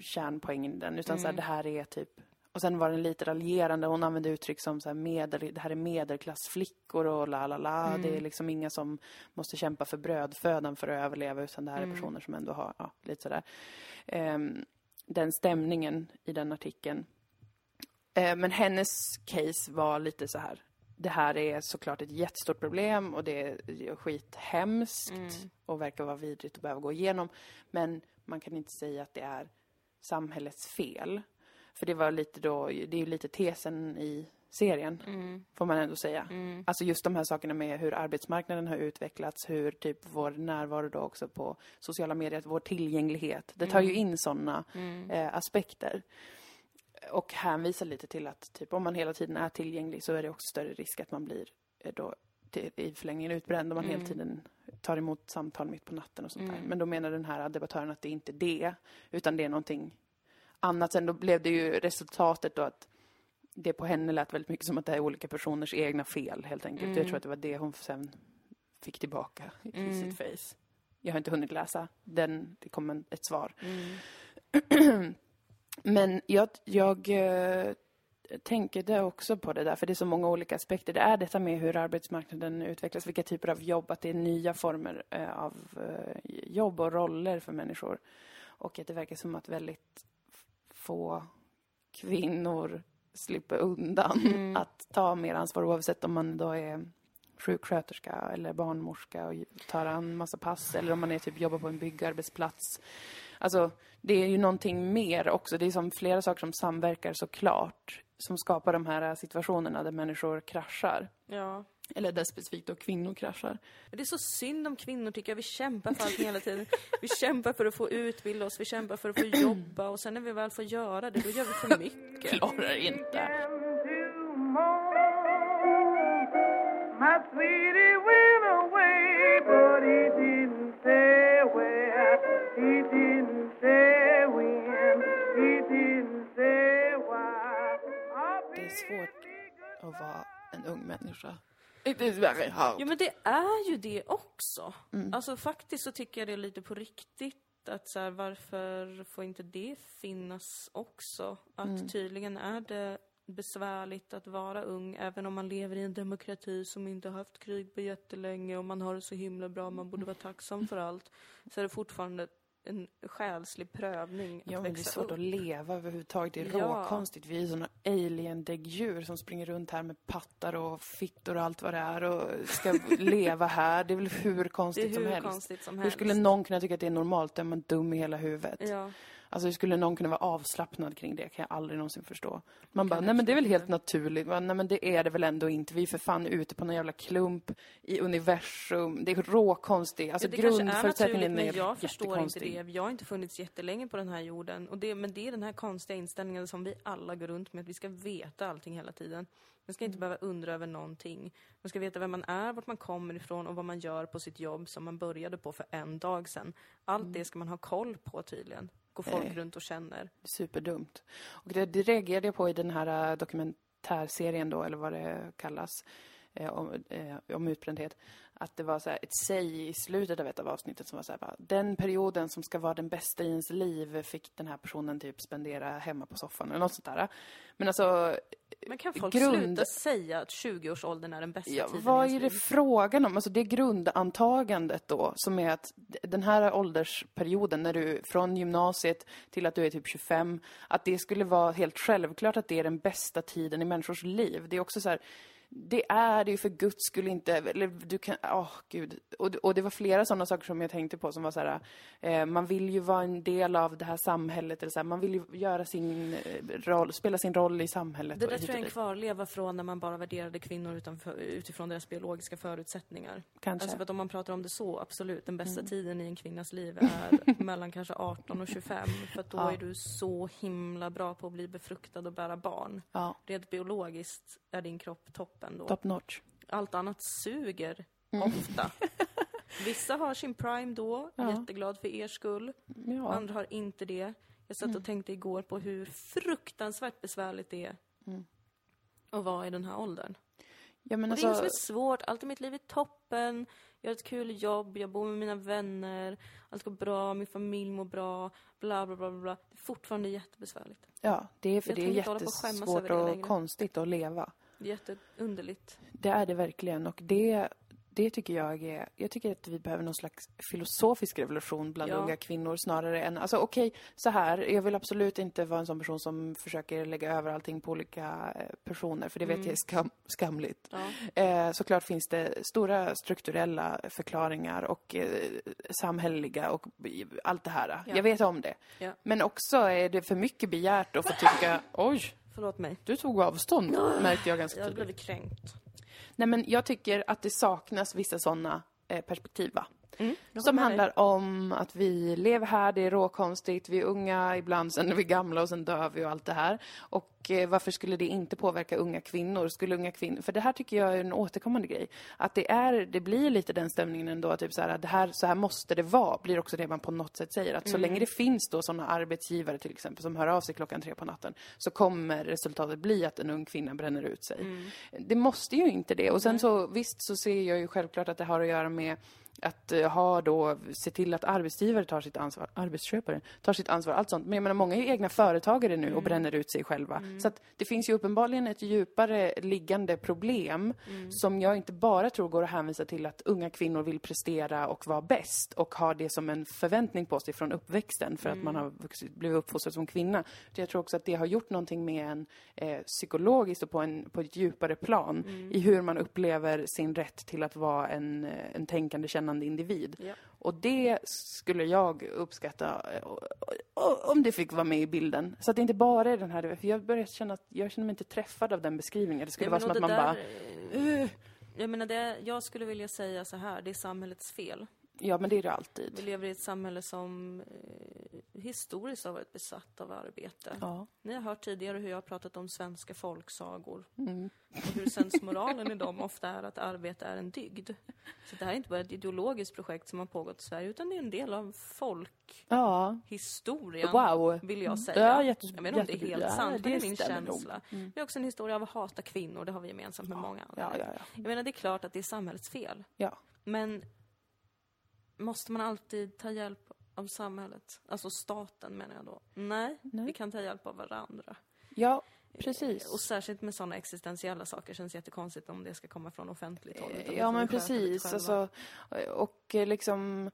[SPEAKER 2] kärnpoängen i den. Utan så här, det här är typ och sen var den lite raljerande. Hon använde uttryck som så här medel, det här är medelklassflickor och la la la. Det är liksom inga som måste kämpa för brödfödan för att överleva utan det här är personer som ändå har, ja, lite sådär. Ehm, den stämningen i den artikeln. Eh, men hennes case var lite så här. Det här är såklart ett jättestort problem och det är skithemskt och verkar vara vidrigt att behöva gå igenom. Men man kan inte säga att det är samhällets fel. För det var lite då, det är ju lite tesen i serien, får man ändå säga. Alltså just de här sakerna med hur arbetsmarknaden har utvecklats, hur typ vår närvaro då också på sociala medier, vår tillgänglighet. Det tar ju in sådana eh, aspekter. Och hänvisar lite till att typ om man hela tiden är tillgänglig så är det också större risk att man blir eh, då till, i förlängningen utbränd om man hela tiden tar emot samtal mitt på natten och sånt där. Men då menar den här debattören att det inte är det, utan det är någonting annat. Sen då blev det ju resultatet då att det på henne lät väldigt mycket som att det är olika personers egna fel helt enkelt. Jag tror att det var det hon sen fick tillbaka i sitt face. Jag har inte hunnit läsa den, det kom en, ett svar. *clears throat* Men jag, jag eh, tänker det också på det där, för det är så många olika aspekter. Det är detta med hur arbetsmarknaden utvecklas, vilka typer av jobb, att det är nya former eh, av eh, jobb och roller för människor. Och att det verkar som att väldigt få kvinnor slipper undan *laughs* att ta mer ansvar oavsett om man då är sjuksköterska eller barnmorska och tar an massa pass eller om man är typ jobbar på en byggarbetsplats. Alltså, det är ju någonting mer också. Det är som flera saker som samverkar såklart som skapar de här situationerna där människor kraschar.
[SPEAKER 1] Ja.
[SPEAKER 2] Eller där specifikt då kvinnor kraschar.
[SPEAKER 1] Det är så synd om kvinnor tycker jag. Vi kämpar för allting hela tiden. Vi kämpar för att få utbilda oss, vi kämpar för att få jobba och sen när vi väl får göra det, då gör vi för mycket. *laughs*
[SPEAKER 2] Klarar inte.
[SPEAKER 3] Det är svårt
[SPEAKER 2] att vara en ung människa
[SPEAKER 1] Jo men det är ju det också. Alltså faktiskt så tycker jag det är lite på riktigt att så här, varför får inte det finnas också? Att tydligen är det besvärligt att vara ung även om man lever i en demokrati som inte har haft krig på jättelänge och man har det så himla bra, man borde vara tacksam för allt. Så är det fortfarande en själslig prövning att
[SPEAKER 2] Ja, men det är
[SPEAKER 1] växa
[SPEAKER 2] svårt
[SPEAKER 1] upp.
[SPEAKER 2] att leva överhuvudtaget. Det är
[SPEAKER 1] Ja.
[SPEAKER 2] råkonstigt. Vi är såna alien-däggdjur som springer runt här med pattar och fittor och allt vad det är och ska *laughs* leva här. Det är väl hur
[SPEAKER 1] Det
[SPEAKER 2] konstigt
[SPEAKER 1] är
[SPEAKER 2] som
[SPEAKER 1] hur
[SPEAKER 2] helst.
[SPEAKER 1] konstigt som
[SPEAKER 2] Hur
[SPEAKER 1] helst.
[SPEAKER 2] skulle någon kunna tycka att det är normalt? Är man dum i hela huvudet?
[SPEAKER 1] Ja.
[SPEAKER 2] Alltså hur skulle någon kunna vara avslappnad kring det? kan jag aldrig någonsin förstå. Man bara, nej men det är väl helt naturligt. Nej men det är det väl ändå inte. Vi är för fan ute på någon jävla klump i universum. Det är råkonstigt. Alltså
[SPEAKER 1] Ja, är
[SPEAKER 2] grundförutsättningen
[SPEAKER 1] naturligt, men
[SPEAKER 2] är
[SPEAKER 1] jag förstår inte det. Jag har inte funnits jättelänge på den här jorden. Och det, men det är den här konstiga inställningen som vi alla går runt med, att vi ska veta allting hela tiden. Man ska
[SPEAKER 2] Mm.
[SPEAKER 1] inte behöva undra över någonting. Man ska veta vem man är, vart man kommer ifrån och vad man gör på sitt jobb som man började på för en dag sedan. Allt
[SPEAKER 2] Mm.
[SPEAKER 1] det ska man ha koll på tydligen. Går folk
[SPEAKER 2] Nej.
[SPEAKER 1] runt och känner.
[SPEAKER 2] Superdumt. Och det, det reagerade jag på i den här äh, dokumentärserien då, eller vad det kallas, eh, om, eh, om utbrändhet. Att det var så ett säg i slutet av ett av avsnittet som var så här, bara, den perioden som ska vara den bästa i ens liv fick den här personen typ spendera hemma på soffan eller något sånt där. Men alltså,
[SPEAKER 1] Men kan folk
[SPEAKER 2] Grund-
[SPEAKER 1] sluta säga att 20-årsåldern är den bästa
[SPEAKER 2] ja,
[SPEAKER 1] tiden
[SPEAKER 2] vad
[SPEAKER 1] i
[SPEAKER 2] är
[SPEAKER 1] ens
[SPEAKER 2] det
[SPEAKER 1] liv?
[SPEAKER 2] frågan om? Alltså det grundantagandet då, som är att den här åldersperioden, när du från gymnasiet till att du är typ 25, att det skulle vara helt självklart att det är den bästa tiden i människors liv. Det är också så här, det är det ju för guds skull inte, eller du kan, åh gud. Och, och det var flera sådana saker som jag tänkte på som var så här, eh, man vill ju vara en del av det här samhället, eller så här, man vill ju göra sin eh, roll, spela sin roll i samhället.
[SPEAKER 1] Det där tror jag är en kvarleva från när man bara värderade kvinnor utanför, utifrån deras biologiska förutsättningar.
[SPEAKER 2] Kanske.
[SPEAKER 1] Alltså för att om man pratar om det så, absolut, den bästa
[SPEAKER 2] Mm.
[SPEAKER 1] tiden i en kvinnas liv *laughs* är mellan kanske 18 och 25. För att då
[SPEAKER 2] Ja.
[SPEAKER 1] är du så himla bra på att bli befruktad och bära barn.
[SPEAKER 2] Ja,
[SPEAKER 1] Rent biologiskt är din kropp toppen då.
[SPEAKER 2] top notch.
[SPEAKER 1] Allt annat suger,
[SPEAKER 2] Mm.
[SPEAKER 1] ofta. *laughs* Vissa har sin prime då,
[SPEAKER 2] Ja.
[SPEAKER 1] jätteglad för er skull.
[SPEAKER 2] Ja.
[SPEAKER 1] Andra har inte det. Jag satt och tänkte igår på hur fruktansvärt besvärligt det är
[SPEAKER 2] Mm.
[SPEAKER 1] att vara i den här åldern.
[SPEAKER 2] Ja, men
[SPEAKER 1] Och det är inget
[SPEAKER 2] alltså,
[SPEAKER 1] som är svårt, allt i mitt liv är toppen, jag har ett kul jobb, jag bor med mina vänner, allt går bra, min familj mår bra, bla bla bla bla. Det är fortfarande jättebesvärligt.
[SPEAKER 2] ja, det är för
[SPEAKER 1] Jag
[SPEAKER 2] det är jättesvårt och
[SPEAKER 1] längre.
[SPEAKER 2] konstigt att leva.
[SPEAKER 1] Jätteunderligt.
[SPEAKER 2] Det är det verkligen och det, det tycker jag är, jag tycker att vi behöver någon slags filosofisk revolution bland
[SPEAKER 1] Ja.
[SPEAKER 2] unga kvinnor snarare än, alltså okej, så här, jag vill absolut inte vara en sån person som försöker lägga över allting på olika eh, personer, för det vet
[SPEAKER 1] Mm.
[SPEAKER 2] jag är skam, skamligt.
[SPEAKER 1] Ja.
[SPEAKER 2] Eh, såklart finns det stora strukturella förklaringar och eh, samhälleliga och allt det här.
[SPEAKER 1] Ja.
[SPEAKER 2] Jag vet om det. Men också är det för mycket begärt att få tycka, *laughs* oj,
[SPEAKER 1] Förlåt mig.
[SPEAKER 2] du tog avstånd, märkte jag ganska
[SPEAKER 1] Jag har
[SPEAKER 2] tydligt.
[SPEAKER 1] blivit kränkt.
[SPEAKER 2] Nej, men jag tycker att det saknas vissa sådana eh, perspektiv, va?
[SPEAKER 1] Jag
[SPEAKER 2] Som handlar om att vi lever här, det är råkonstigt, vi är unga ibland, sen är vi gamla och sen dör vi och allt det här. Och eh, varför skulle det inte påverka unga kvinnor? Skulle unga kvinnor, för det här tycker jag är en återkommande grej. Att det är, det blir lite den stämningen ändå, typ så här, att det här, så här måste det vara, blir också det man på något sätt säger. Att så länge det finns då sådana arbetsgivare till exempel som hör av sig klockan tre på natten, så kommer resultatet bli att en ung kvinna bränner ut sig. Det måste ju inte det. Och sen så, visst så ser jag ju självklart att det har att göra med att eh, ha då, se till att arbetsgivare tar sitt ansvar, arbetsköpare tar sitt ansvar, allt sånt. Men jag menar, många är ju egna företagare nu och bränner ut sig själva. Så att det finns ju uppenbarligen ett djupare liggande problem som jag inte bara tror går att hänvisa till att unga kvinnor vill prestera och vara bäst och ha det som en förväntning på sig från uppväxten för att man har vuxit, blivit uppfostrad som kvinna. Utan Jag tror också att det har gjort någonting med en eh, psykologiskt och på, en, på ett djupare plan i hur man upplever sin rätt till att vara en, en tänkande, kännande individ.
[SPEAKER 1] Ja.
[SPEAKER 2] Och det skulle jag uppskatta eh, om det fick vara med i bilden. Så att det inte bara är den här, för jag börjar känna att jag känner mig inte träffad av den beskrivningen. Det skulle
[SPEAKER 1] Ja,
[SPEAKER 2] vara som att man
[SPEAKER 1] där,
[SPEAKER 2] bara,
[SPEAKER 1] eh,
[SPEAKER 2] "Ugh."
[SPEAKER 1] Jag menar, det, jag skulle vilja säga så här, det är samhällets fel.
[SPEAKER 2] Ja, men det är det alltid.
[SPEAKER 1] Vi lever i ett samhälle som eh, historiskt har varit besatt av arbete.
[SPEAKER 2] Ja.
[SPEAKER 1] Ni har hört tidigare hur jag har pratat om svenska folksagor
[SPEAKER 2] Mm.
[SPEAKER 1] och hur sensmoralen i dem ofta är att arbete är en dygd. Så det här är inte bara ett ideologiskt projekt som har pågått i Sverige utan det är en del av folkhistorien.
[SPEAKER 2] Ja. Wow.
[SPEAKER 1] Vill jag säga.
[SPEAKER 2] Ja, jättes-
[SPEAKER 1] jag vet inte om det är helt
[SPEAKER 2] Ja,
[SPEAKER 1] sant, men det är min känsla. Det är också en historia av att hata kvinnor, det har vi gemensamt med många andra.
[SPEAKER 2] Ja, ja, ja.
[SPEAKER 1] Jag menar, det är klart att det är samhällets fel.
[SPEAKER 2] ja.
[SPEAKER 1] Men måste man alltid ta hjälp av samhället? Alltså staten menar jag då. Nej,
[SPEAKER 2] Nej.
[SPEAKER 1] vi kan ta hjälp av varandra.
[SPEAKER 2] Ja, precis.
[SPEAKER 1] Och särskilt med sådana existentiella saker känns jättekonstigt om det ska komma från offentligt håll. det
[SPEAKER 2] Ja, men precis. Alltså, och eh, liksom...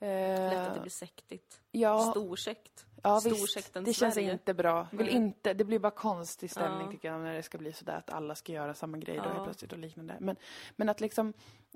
[SPEAKER 1] Lätt att det
[SPEAKER 2] Eh,
[SPEAKER 1] blir sektigt.
[SPEAKER 2] ja,
[SPEAKER 1] Storsekt.
[SPEAKER 2] Ja.
[SPEAKER 1] Storsekten
[SPEAKER 2] Det känns
[SPEAKER 1] Sverige.
[SPEAKER 2] inte bra. Vill inte, det blir bara konstig stämning
[SPEAKER 1] Ja.
[SPEAKER 2] tycker jag när det ska bli sådär att alla ska göra samma grej då
[SPEAKER 1] Ja.
[SPEAKER 2] helt plötsligt och liknande. Men, men att liksom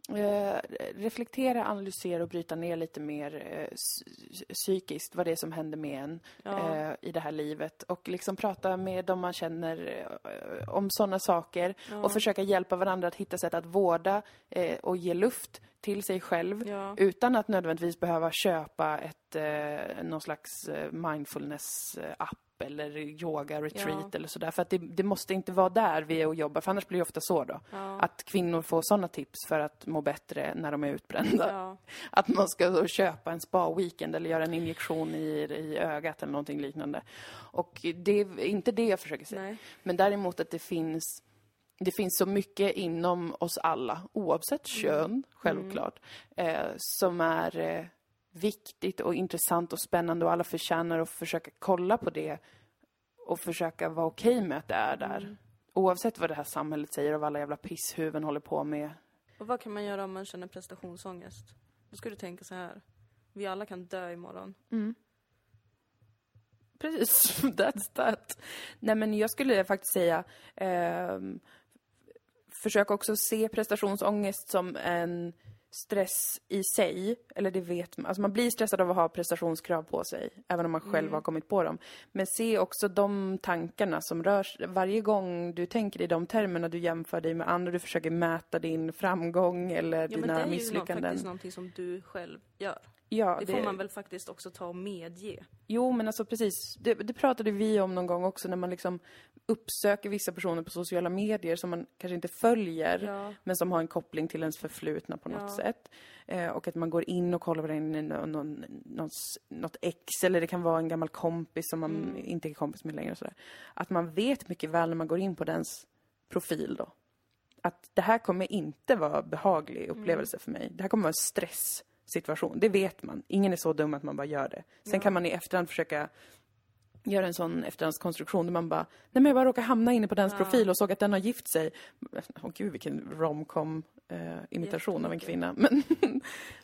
[SPEAKER 2] eh, reflektera, analysera och bryta ner lite mer eh, psy- psykiskt vad det är som händer med en
[SPEAKER 1] Ja.
[SPEAKER 2] eh, i det här livet och liksom prata med dem man känner eh, om sådana saker och försöka hjälpa varandra att hitta sätt att vårda eh, och ge luft till sig själv utan att nödvändigtvis behöva köpa ett, eh, någon slags eh, mindfulness-app eller yoga-retreat
[SPEAKER 1] Ja.
[SPEAKER 2] eller sådär. För att det, det måste inte vara där vi är och jobbar, för annars blir det ofta så då.
[SPEAKER 1] Ja.
[SPEAKER 2] Att kvinnor får sådana tips för att må bättre när de är utbrända.
[SPEAKER 1] Ja. *laughs*
[SPEAKER 2] Att man ska då köpa en spa-weekend eller göra en injektion i, i ögat eller någonting liknande. Och det är inte det jag försöker säga.
[SPEAKER 1] Nej.
[SPEAKER 2] Men däremot att det finns det finns så mycket inom oss alla, oavsett kön, självklart, eh, som är eh, viktigt och intressant och spännande och alla förtjänar att försöka kolla på det och försöka vara okej med att det är där. Oavsett vad det här samhället säger och vad alla jävla pisshuvuden håller på med.
[SPEAKER 1] Och vad kan man göra om man känner prestationsångest? Då ska du tänka så här. Vi alla kan dö imorgon.
[SPEAKER 2] Precis, *laughs* that's that. Nej men jag skulle faktiskt säga, ehm, försök också se prestationsångest som en stress i sig, eller det vet man, alltså man blir stressad av att ha prestationskrav på sig, även om man själv har kommit på dem. Men se också de tankarna som rör sig, varje gång du tänker i de termerna, du jämför dig med andra, du försöker mäta din framgång eller
[SPEAKER 1] Ja, men det
[SPEAKER 2] dina
[SPEAKER 1] är ju
[SPEAKER 2] misslyckanden.
[SPEAKER 1] faktiskt någonting som du själv gör.
[SPEAKER 2] Ja,
[SPEAKER 1] Det får man väl faktiskt också ta och medge.
[SPEAKER 2] Jo, men alltså precis. Det, det pratade vi om någon gång också när man liksom uppsöker vissa personer på sociala medier som man kanske inte följer,
[SPEAKER 1] Ja.
[SPEAKER 2] men som har en koppling till ens förflutna på något
[SPEAKER 1] Ja.
[SPEAKER 2] sätt. Eh, och att man går in och kollar vad det är någon, någon, någons- något ex, eller det kan vara en gammal kompis som man
[SPEAKER 1] Mm.
[SPEAKER 2] inte är kompis med längre och sådär. Att man vet mycket väl när man går in på dens profil då. Att det här kommer inte vara behaglig upplevelse
[SPEAKER 1] Mm.
[SPEAKER 2] för mig. Det här kommer vara en stresssituation. Det vet man. Ingen är så dum att man bara gör det. Sen kan man i efterhand försöka göra en sån efterhandskonstruktion där man bara, nej men jag bara råkar hamna inne på dens profil och såg att den har gift sig. Åh gud vilken romcom eh, imitation av en kvinna. *laughs* Men,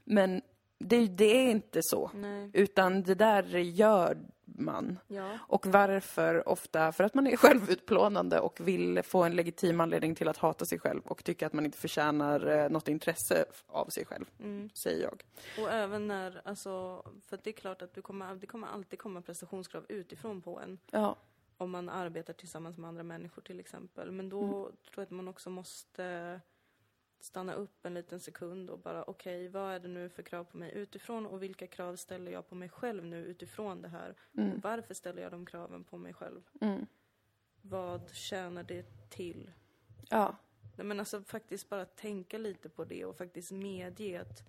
[SPEAKER 2] men det, det är inte så.
[SPEAKER 1] Nej.
[SPEAKER 2] Utan det där gör man.
[SPEAKER 1] Ja.
[SPEAKER 2] Och varför? Ofta för att man är *laughs* självutplånande och vill få en legitim anledning till att hata sig själv och tycka att man inte förtjänar eh, något intresse av sig själv,
[SPEAKER 1] Mm.
[SPEAKER 2] säger jag.
[SPEAKER 1] Och även när, alltså, för det är klart att du kommer, det kommer alltid komma prestationskrav utifrån på en.
[SPEAKER 2] Ja,
[SPEAKER 1] Om man arbetar tillsammans med andra människor till exempel. Men då
[SPEAKER 2] Mm.
[SPEAKER 1] tror jag att man också måste stanna upp en liten sekund och bara okej, vad är det nu för krav på mig utifrån och vilka krav ställer jag på mig själv nu utifrån det här? Och varför ställer jag de kraven på mig själv?
[SPEAKER 2] mm.
[SPEAKER 1] Vad tjänar det till?
[SPEAKER 2] ja,
[SPEAKER 1] Nej, men alltså faktiskt bara tänka lite på det och faktiskt medge att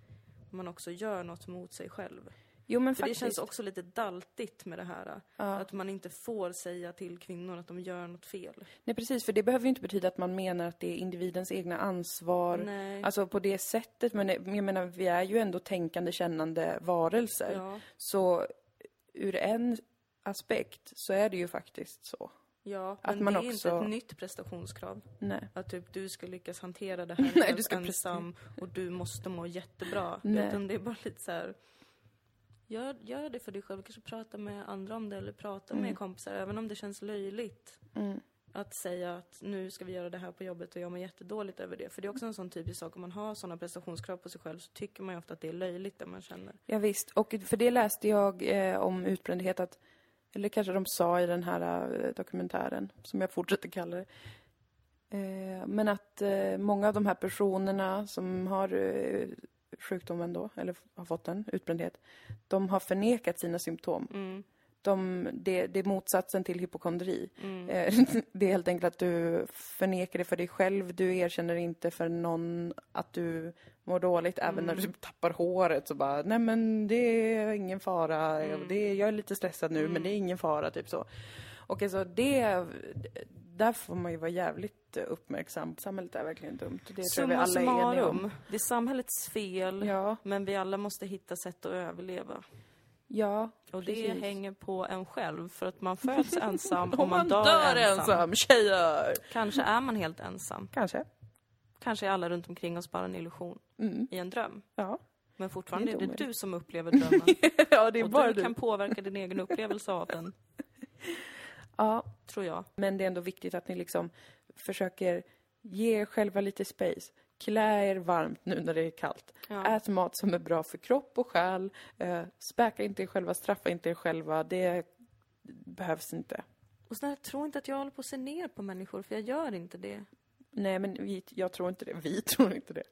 [SPEAKER 1] man också gör något mot sig själv.
[SPEAKER 2] Jo men
[SPEAKER 1] För
[SPEAKER 2] faktiskt.
[SPEAKER 1] det känns också lite daltigt med det här. Att man inte får säga till kvinnor att de gör något fel.
[SPEAKER 2] Nej precis, för det behöver ju inte betyda att man menar att det är individens egna ansvar.
[SPEAKER 1] Nej.
[SPEAKER 2] Alltså på det sättet, men jag menar vi är ju ändå tänkande, kännande varelser.
[SPEAKER 1] Ja,
[SPEAKER 2] Så ur en aspekt så är det ju faktiskt så.
[SPEAKER 1] ja
[SPEAKER 2] Att
[SPEAKER 1] men det är
[SPEAKER 2] också-
[SPEAKER 1] inte ett nytt prestationskrav.
[SPEAKER 2] Nej.
[SPEAKER 1] Att typ du ska lyckas hantera det *laughs* här
[SPEAKER 2] Nej, du ska
[SPEAKER 1] ensam och du måste må jättebra.
[SPEAKER 2] Nej.
[SPEAKER 1] Utan det är bara lite så här. Gör, gör det för dig själv, kanske prata med andra om det eller prata
[SPEAKER 2] Mm.
[SPEAKER 1] med kompisar, även om det känns löjligt. Att säga att nu ska vi göra det här på jobbet och jag mår jättedåligt över det. För det är också en sån typisk sak, om man har sådana prestationskrav på sig själv så tycker man ju ofta att det är löjligt det man känner.
[SPEAKER 2] Ja, visst. och för det läste jag eh, om utbrändhet att, eller kanske de sa i den här eh, dokumentären, som jag fortsätter kalla det. Eh, men att eh, många av de här personerna som har sjukdomen då, eller har fått den, utbrändhet, de har förnekat sina symptom.
[SPEAKER 1] Mm.
[SPEAKER 2] De, det, det är motsatsen till hypokondri.
[SPEAKER 1] Mm.
[SPEAKER 2] Eh, *laughs* Det är helt enkelt att du förnekar det för dig själv. Du erkänner inte för någon att du mår dåligt. Även när du tappar håret så bara, nej men det är ingen fara. Det är, jag är lite stressad nu men det är ingen fara, typ så. Och alltså det, där får man ju vara jävligt uppmärksam. Samhället är verkligen dumt. Det tror jag vi
[SPEAKER 1] Summa
[SPEAKER 2] alla är eniga om.
[SPEAKER 1] det är samhällets fel,
[SPEAKER 2] Ja,
[SPEAKER 1] men vi alla måste hitta sätt att överleva.
[SPEAKER 2] ja.
[SPEAKER 1] Och det
[SPEAKER 2] Precis.
[SPEAKER 1] hänger på en själv, för att man föds ensam *laughs* och
[SPEAKER 2] Om
[SPEAKER 1] man, dör, ensam.
[SPEAKER 2] tjejer!
[SPEAKER 1] Kanske är man helt ensam.
[SPEAKER 2] Kanske.
[SPEAKER 1] Kanske är alla runt omkring oss bara en illusion
[SPEAKER 2] Mm.
[SPEAKER 1] i en dröm.
[SPEAKER 2] Ja.
[SPEAKER 1] Men fortfarande
[SPEAKER 2] Det är
[SPEAKER 1] är det du som upplever drömmen. *laughs*
[SPEAKER 2] ja, det är
[SPEAKER 1] och
[SPEAKER 2] bara
[SPEAKER 1] du
[SPEAKER 2] du.
[SPEAKER 1] kan påverka din egen upplevelse av den, *laughs*
[SPEAKER 2] Ja,
[SPEAKER 1] tror jag.
[SPEAKER 2] Men det är ändå viktigt att ni liksom försöker ge er själva lite space. Klä er varmt nu när det är kallt.
[SPEAKER 1] Ja.
[SPEAKER 2] Ät mat som är bra för kropp och själ. Eh, späka inte er själva, straffa inte er själva. Det behövs inte.
[SPEAKER 1] Och snälla, tro inte att jag håller på att se ner på människor, för jag gör inte det.
[SPEAKER 2] Nej, men vi, jag tror inte det. Vi *laughs* tror inte det.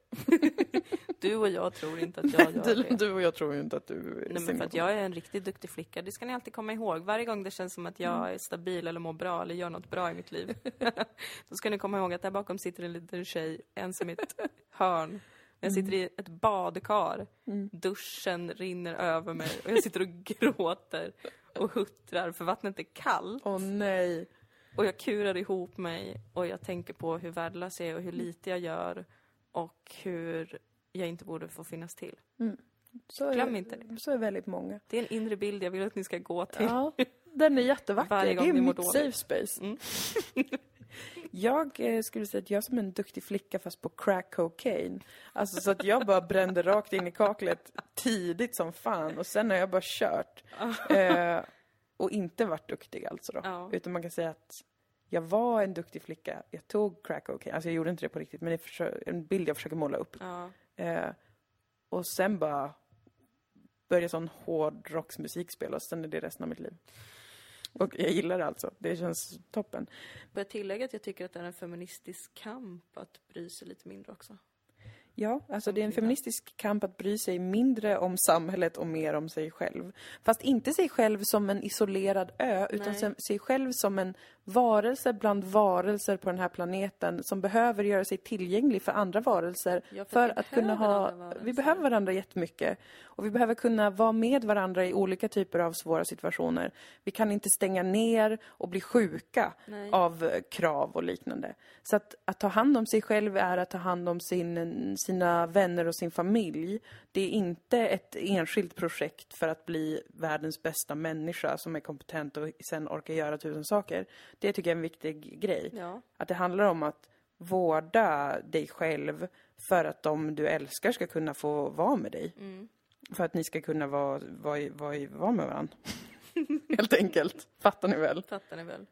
[SPEAKER 1] Du och jag tror inte att jag *laughs* gör det.
[SPEAKER 2] du och jag tror inte att du
[SPEAKER 1] Nej, men för att jag är en riktigt duktig flicka. Det ska ni alltid komma ihåg. Varje gång det känns som att jag är stabil eller mår bra eller gör något bra i mitt liv. *laughs* Då ska ni komma ihåg att där bakom sitter en liten tjej, ensam i ett hörn. Jag sitter i ett badkar. Duschen rinner över mig och jag sitter och gråter och huttrar för vattnet är kallt.
[SPEAKER 2] Åh nej.
[SPEAKER 1] Och jag kurar ihop mig och jag tänker på hur värdelös jag är och hur lite jag gör och hur jag inte borde få finnas till.
[SPEAKER 2] Så är,
[SPEAKER 1] Glöm inte det.
[SPEAKER 2] Så är väldigt många.
[SPEAKER 1] Det är en inre bild jag vill att ni ska gå till.
[SPEAKER 2] Ja, den är jättevacker. Det är mitt safe space.
[SPEAKER 1] Mm. *laughs*
[SPEAKER 2] jag eh, skulle säga att jag är som en duktig flicka fast på crack cocaine. Alltså så att jag bara brände rakt in i kaklet tidigt som fan och sen har jag bara kört. *laughs* Eh, och inte varit duktig alltså då.
[SPEAKER 1] Ja.
[SPEAKER 2] Utan man kan säga att jag var en duktig flicka. Jag tog crack cocaine. Alltså jag gjorde inte det på riktigt men det är en bild jag försöker måla upp.
[SPEAKER 1] Ja.
[SPEAKER 2] Eh, och sen bara började sån hårdrocksmusik spela och sen är det resten av mitt liv. Och jag gillar det alltså. Det känns toppen.
[SPEAKER 1] Får jag tillägga att jag tycker att det är en feministisk kamp att bry sig lite mindre också.
[SPEAKER 2] Ja, alltså det är en feministisk kamp att bry sig mindre om samhället och mer om sig själv. Fast inte sig själv som en isolerad ö, utan
[SPEAKER 1] Nej.
[SPEAKER 2] sig själv som en varelse bland varelser på den här planeten som behöver göra sig tillgänglig för andra varelser
[SPEAKER 1] Ja, för
[SPEAKER 2] för att kunna ha...
[SPEAKER 1] varelser.
[SPEAKER 2] Vi behöver varandra jättemycket. Och vi behöver kunna vara med varandra i olika typer av svåra situationer. Vi kan inte stänga ner och bli sjuka
[SPEAKER 1] Nej.
[SPEAKER 2] av krav och liknande. Så att, att ta hand om sig själv är att ta hand om sin, sina vänner och sin familj. Det är inte ett enskilt projekt för att bli världens bästa människa som är kompetent och sen orkar göra tusen saker. Det tycker jag är en viktig grej.
[SPEAKER 1] Ja.
[SPEAKER 2] Att det handlar om att vårda dig själv för att de du älskar ska kunna få vara med dig.
[SPEAKER 1] Mm.
[SPEAKER 2] För att ni ska kunna vara, vara, vara, vara med varandra. *laughs* Helt enkelt. Fattar ni väl?
[SPEAKER 1] Fattar ni väl?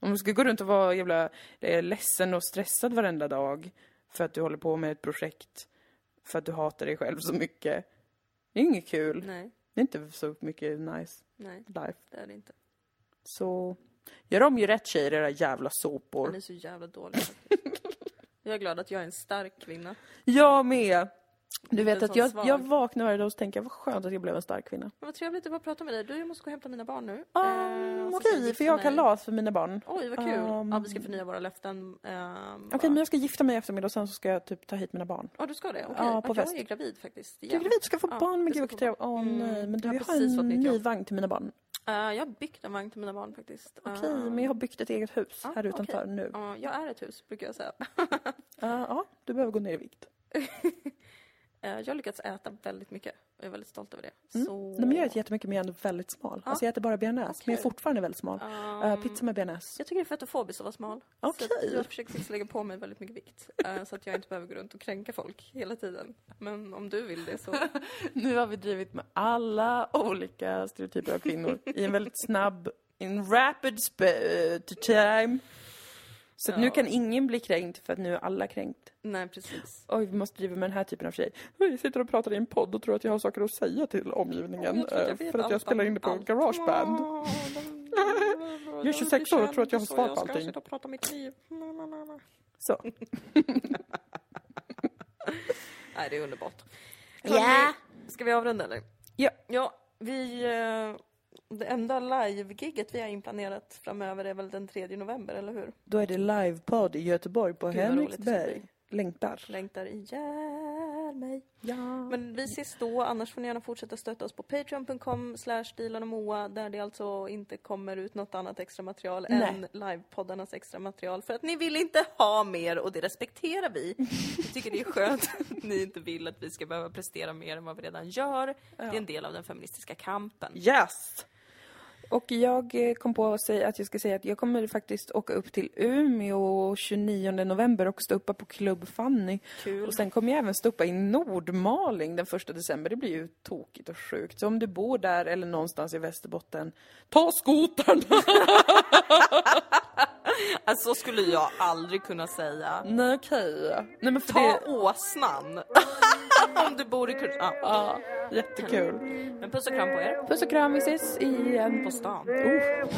[SPEAKER 2] Om du ska gå runt och vara jävla eh, ledsen och stressad varenda dag för att du håller på med ett projekt, för att du hatar dig själv så mycket. Det är inget kul.
[SPEAKER 1] Nej,
[SPEAKER 2] Det är inte så mycket nice
[SPEAKER 1] nej,
[SPEAKER 2] life.
[SPEAKER 1] det är det inte.
[SPEAKER 2] Så gör om ju rätt tjejer, era jävla
[SPEAKER 1] Han
[SPEAKER 2] såpor.
[SPEAKER 1] är så jävla dålig faktiskt. Jag är glad att jag är en stark kvinna.
[SPEAKER 2] Jag med! Du vet att jag,
[SPEAKER 1] svag.
[SPEAKER 2] jag vaknar varje dag och tänker vad skönt att jag blev en stark kvinna.
[SPEAKER 1] Men vad trevligt att prata med dig. Du, jag måste gå och hämta mina barn nu.
[SPEAKER 2] Um,
[SPEAKER 1] Eh,
[SPEAKER 2] Okej,
[SPEAKER 1] gifta
[SPEAKER 2] för jag har kalas för mina barn.
[SPEAKER 1] Oj, vad kul.
[SPEAKER 2] Um,
[SPEAKER 1] ja, vi ska förnya våra löften. Um,
[SPEAKER 2] Okej, men jag ska gifta mig i eftermiddag och sen så ska jag typ ta hit mina barn.
[SPEAKER 1] Ja, du ska det? Okej.
[SPEAKER 2] Ja, på
[SPEAKER 1] jag
[SPEAKER 2] fest.
[SPEAKER 1] är gravid faktiskt.
[SPEAKER 2] Du är gravid, ska få
[SPEAKER 1] Ja,
[SPEAKER 2] barn, men
[SPEAKER 1] jag
[SPEAKER 2] gud vad. Åh
[SPEAKER 1] Mm,
[SPEAKER 2] nej, men du,
[SPEAKER 1] jag har
[SPEAKER 2] en ny vagn till mina barn.
[SPEAKER 1] Eh, jag har byggt en vagn till mina barn faktiskt.
[SPEAKER 2] Okej,
[SPEAKER 1] Eh,
[SPEAKER 2] men jag har byggt ett eget hus
[SPEAKER 1] ja,
[SPEAKER 2] här utanför
[SPEAKER 1] okej.
[SPEAKER 2] nu.
[SPEAKER 1] ja, jag är ett hus, brukar jag säga.
[SPEAKER 2] Ja, ja, du behöver gå ner i vikt. *laughs*
[SPEAKER 1] Eh, jag har lyckats äta väldigt mycket och jag är väldigt stolt över det.
[SPEAKER 2] Mm.
[SPEAKER 1] Så...
[SPEAKER 2] Nej, men jag äter jättemycket men jag är ändå väldigt smal.
[SPEAKER 1] Ja.
[SPEAKER 2] Alltså jag äter bara bearnaise, men jag är fortfarande väldigt smal.
[SPEAKER 1] Um,
[SPEAKER 2] pizza med bearnaise.
[SPEAKER 1] Jag tycker det är fetofobiskt att vara smal.
[SPEAKER 2] Okej.
[SPEAKER 1] Så jag försöker faktiskt lägga på mig väldigt mycket vikt. eh, så att jag inte behöver gå runt och kränka folk hela tiden. Men om du vill det så... *laughs*
[SPEAKER 2] Nu har vi drivit med alla olika stereotyper av kvinnor i en väldigt snabb, in rapid time. Så att nu
[SPEAKER 1] Ja.
[SPEAKER 2] kan ingen bli kränkt för att nu är alla kränkt.
[SPEAKER 1] Nej, precis.
[SPEAKER 2] Oj, vi måste driva med den här typen av tjej. Jag sitter och pratar i en podd och tror att jag har saker att säga till omgivningen.
[SPEAKER 1] Jag tror att jag
[SPEAKER 2] eh, för att jag spelar in det på
[SPEAKER 1] allt.
[SPEAKER 2] Garageband. *laughs*
[SPEAKER 1] De-
[SPEAKER 2] Jag är 26 år och tror att jag har svar på
[SPEAKER 1] Jag ska
[SPEAKER 2] allting.
[SPEAKER 1] sitta och prata om mitt liv.
[SPEAKER 2] Så. *laughs* *laughs*
[SPEAKER 1] Nej, det är underbart. Hörrni, Ska vi avrunda eller?
[SPEAKER 2] Ja.
[SPEAKER 1] Ja, vi... Det enda live-giget vi har inplanerat framöver är väl den 3 november, eller hur?
[SPEAKER 2] Då är det livepodd i Göteborg på
[SPEAKER 1] Gud,
[SPEAKER 2] Henriksberg. Längtar.
[SPEAKER 1] Längtar ihjäl mig.
[SPEAKER 2] Ja.
[SPEAKER 1] Men vi ses då, annars får ni gärna fortsätta stötta oss på patreon.com slash Dilan och Moa där det alltså inte kommer ut något annat extra material
[SPEAKER 2] Nej.
[SPEAKER 1] än livepoddarnas extra material för att ni vill inte ha mer och det respekterar vi. Vi tycker det är skönt *laughs* att ni inte vill att vi ska behöva prestera mer än vad vi redan gör. Det är en del av den feministiska kampen.
[SPEAKER 2] Yes! Och jag eh, kom på att, säga, att jag ska säga att jag kommer faktiskt åka upp till Umeå 29 november och stå uppe på Club Fanny.
[SPEAKER 1] Kul.
[SPEAKER 2] Och sen kommer jag även stå uppe i Nordmaling den 1 december. Det blir ju tokigt och sjukt. Så om du bor där eller någonstans i Västerbotten, ta skotern! *laughs* *laughs*
[SPEAKER 1] Alltså så skulle jag aldrig kunna säga.
[SPEAKER 2] Nej okej. Nej,
[SPEAKER 1] Ta
[SPEAKER 2] det...
[SPEAKER 1] åsnan. *laughs* Om du bor i Kurs... Ja.
[SPEAKER 2] ja, jättekul.
[SPEAKER 1] Men puss och kram på er.
[SPEAKER 2] Puss och kram, vi ses igen.
[SPEAKER 1] Ehm, på stan.
[SPEAKER 2] Oh.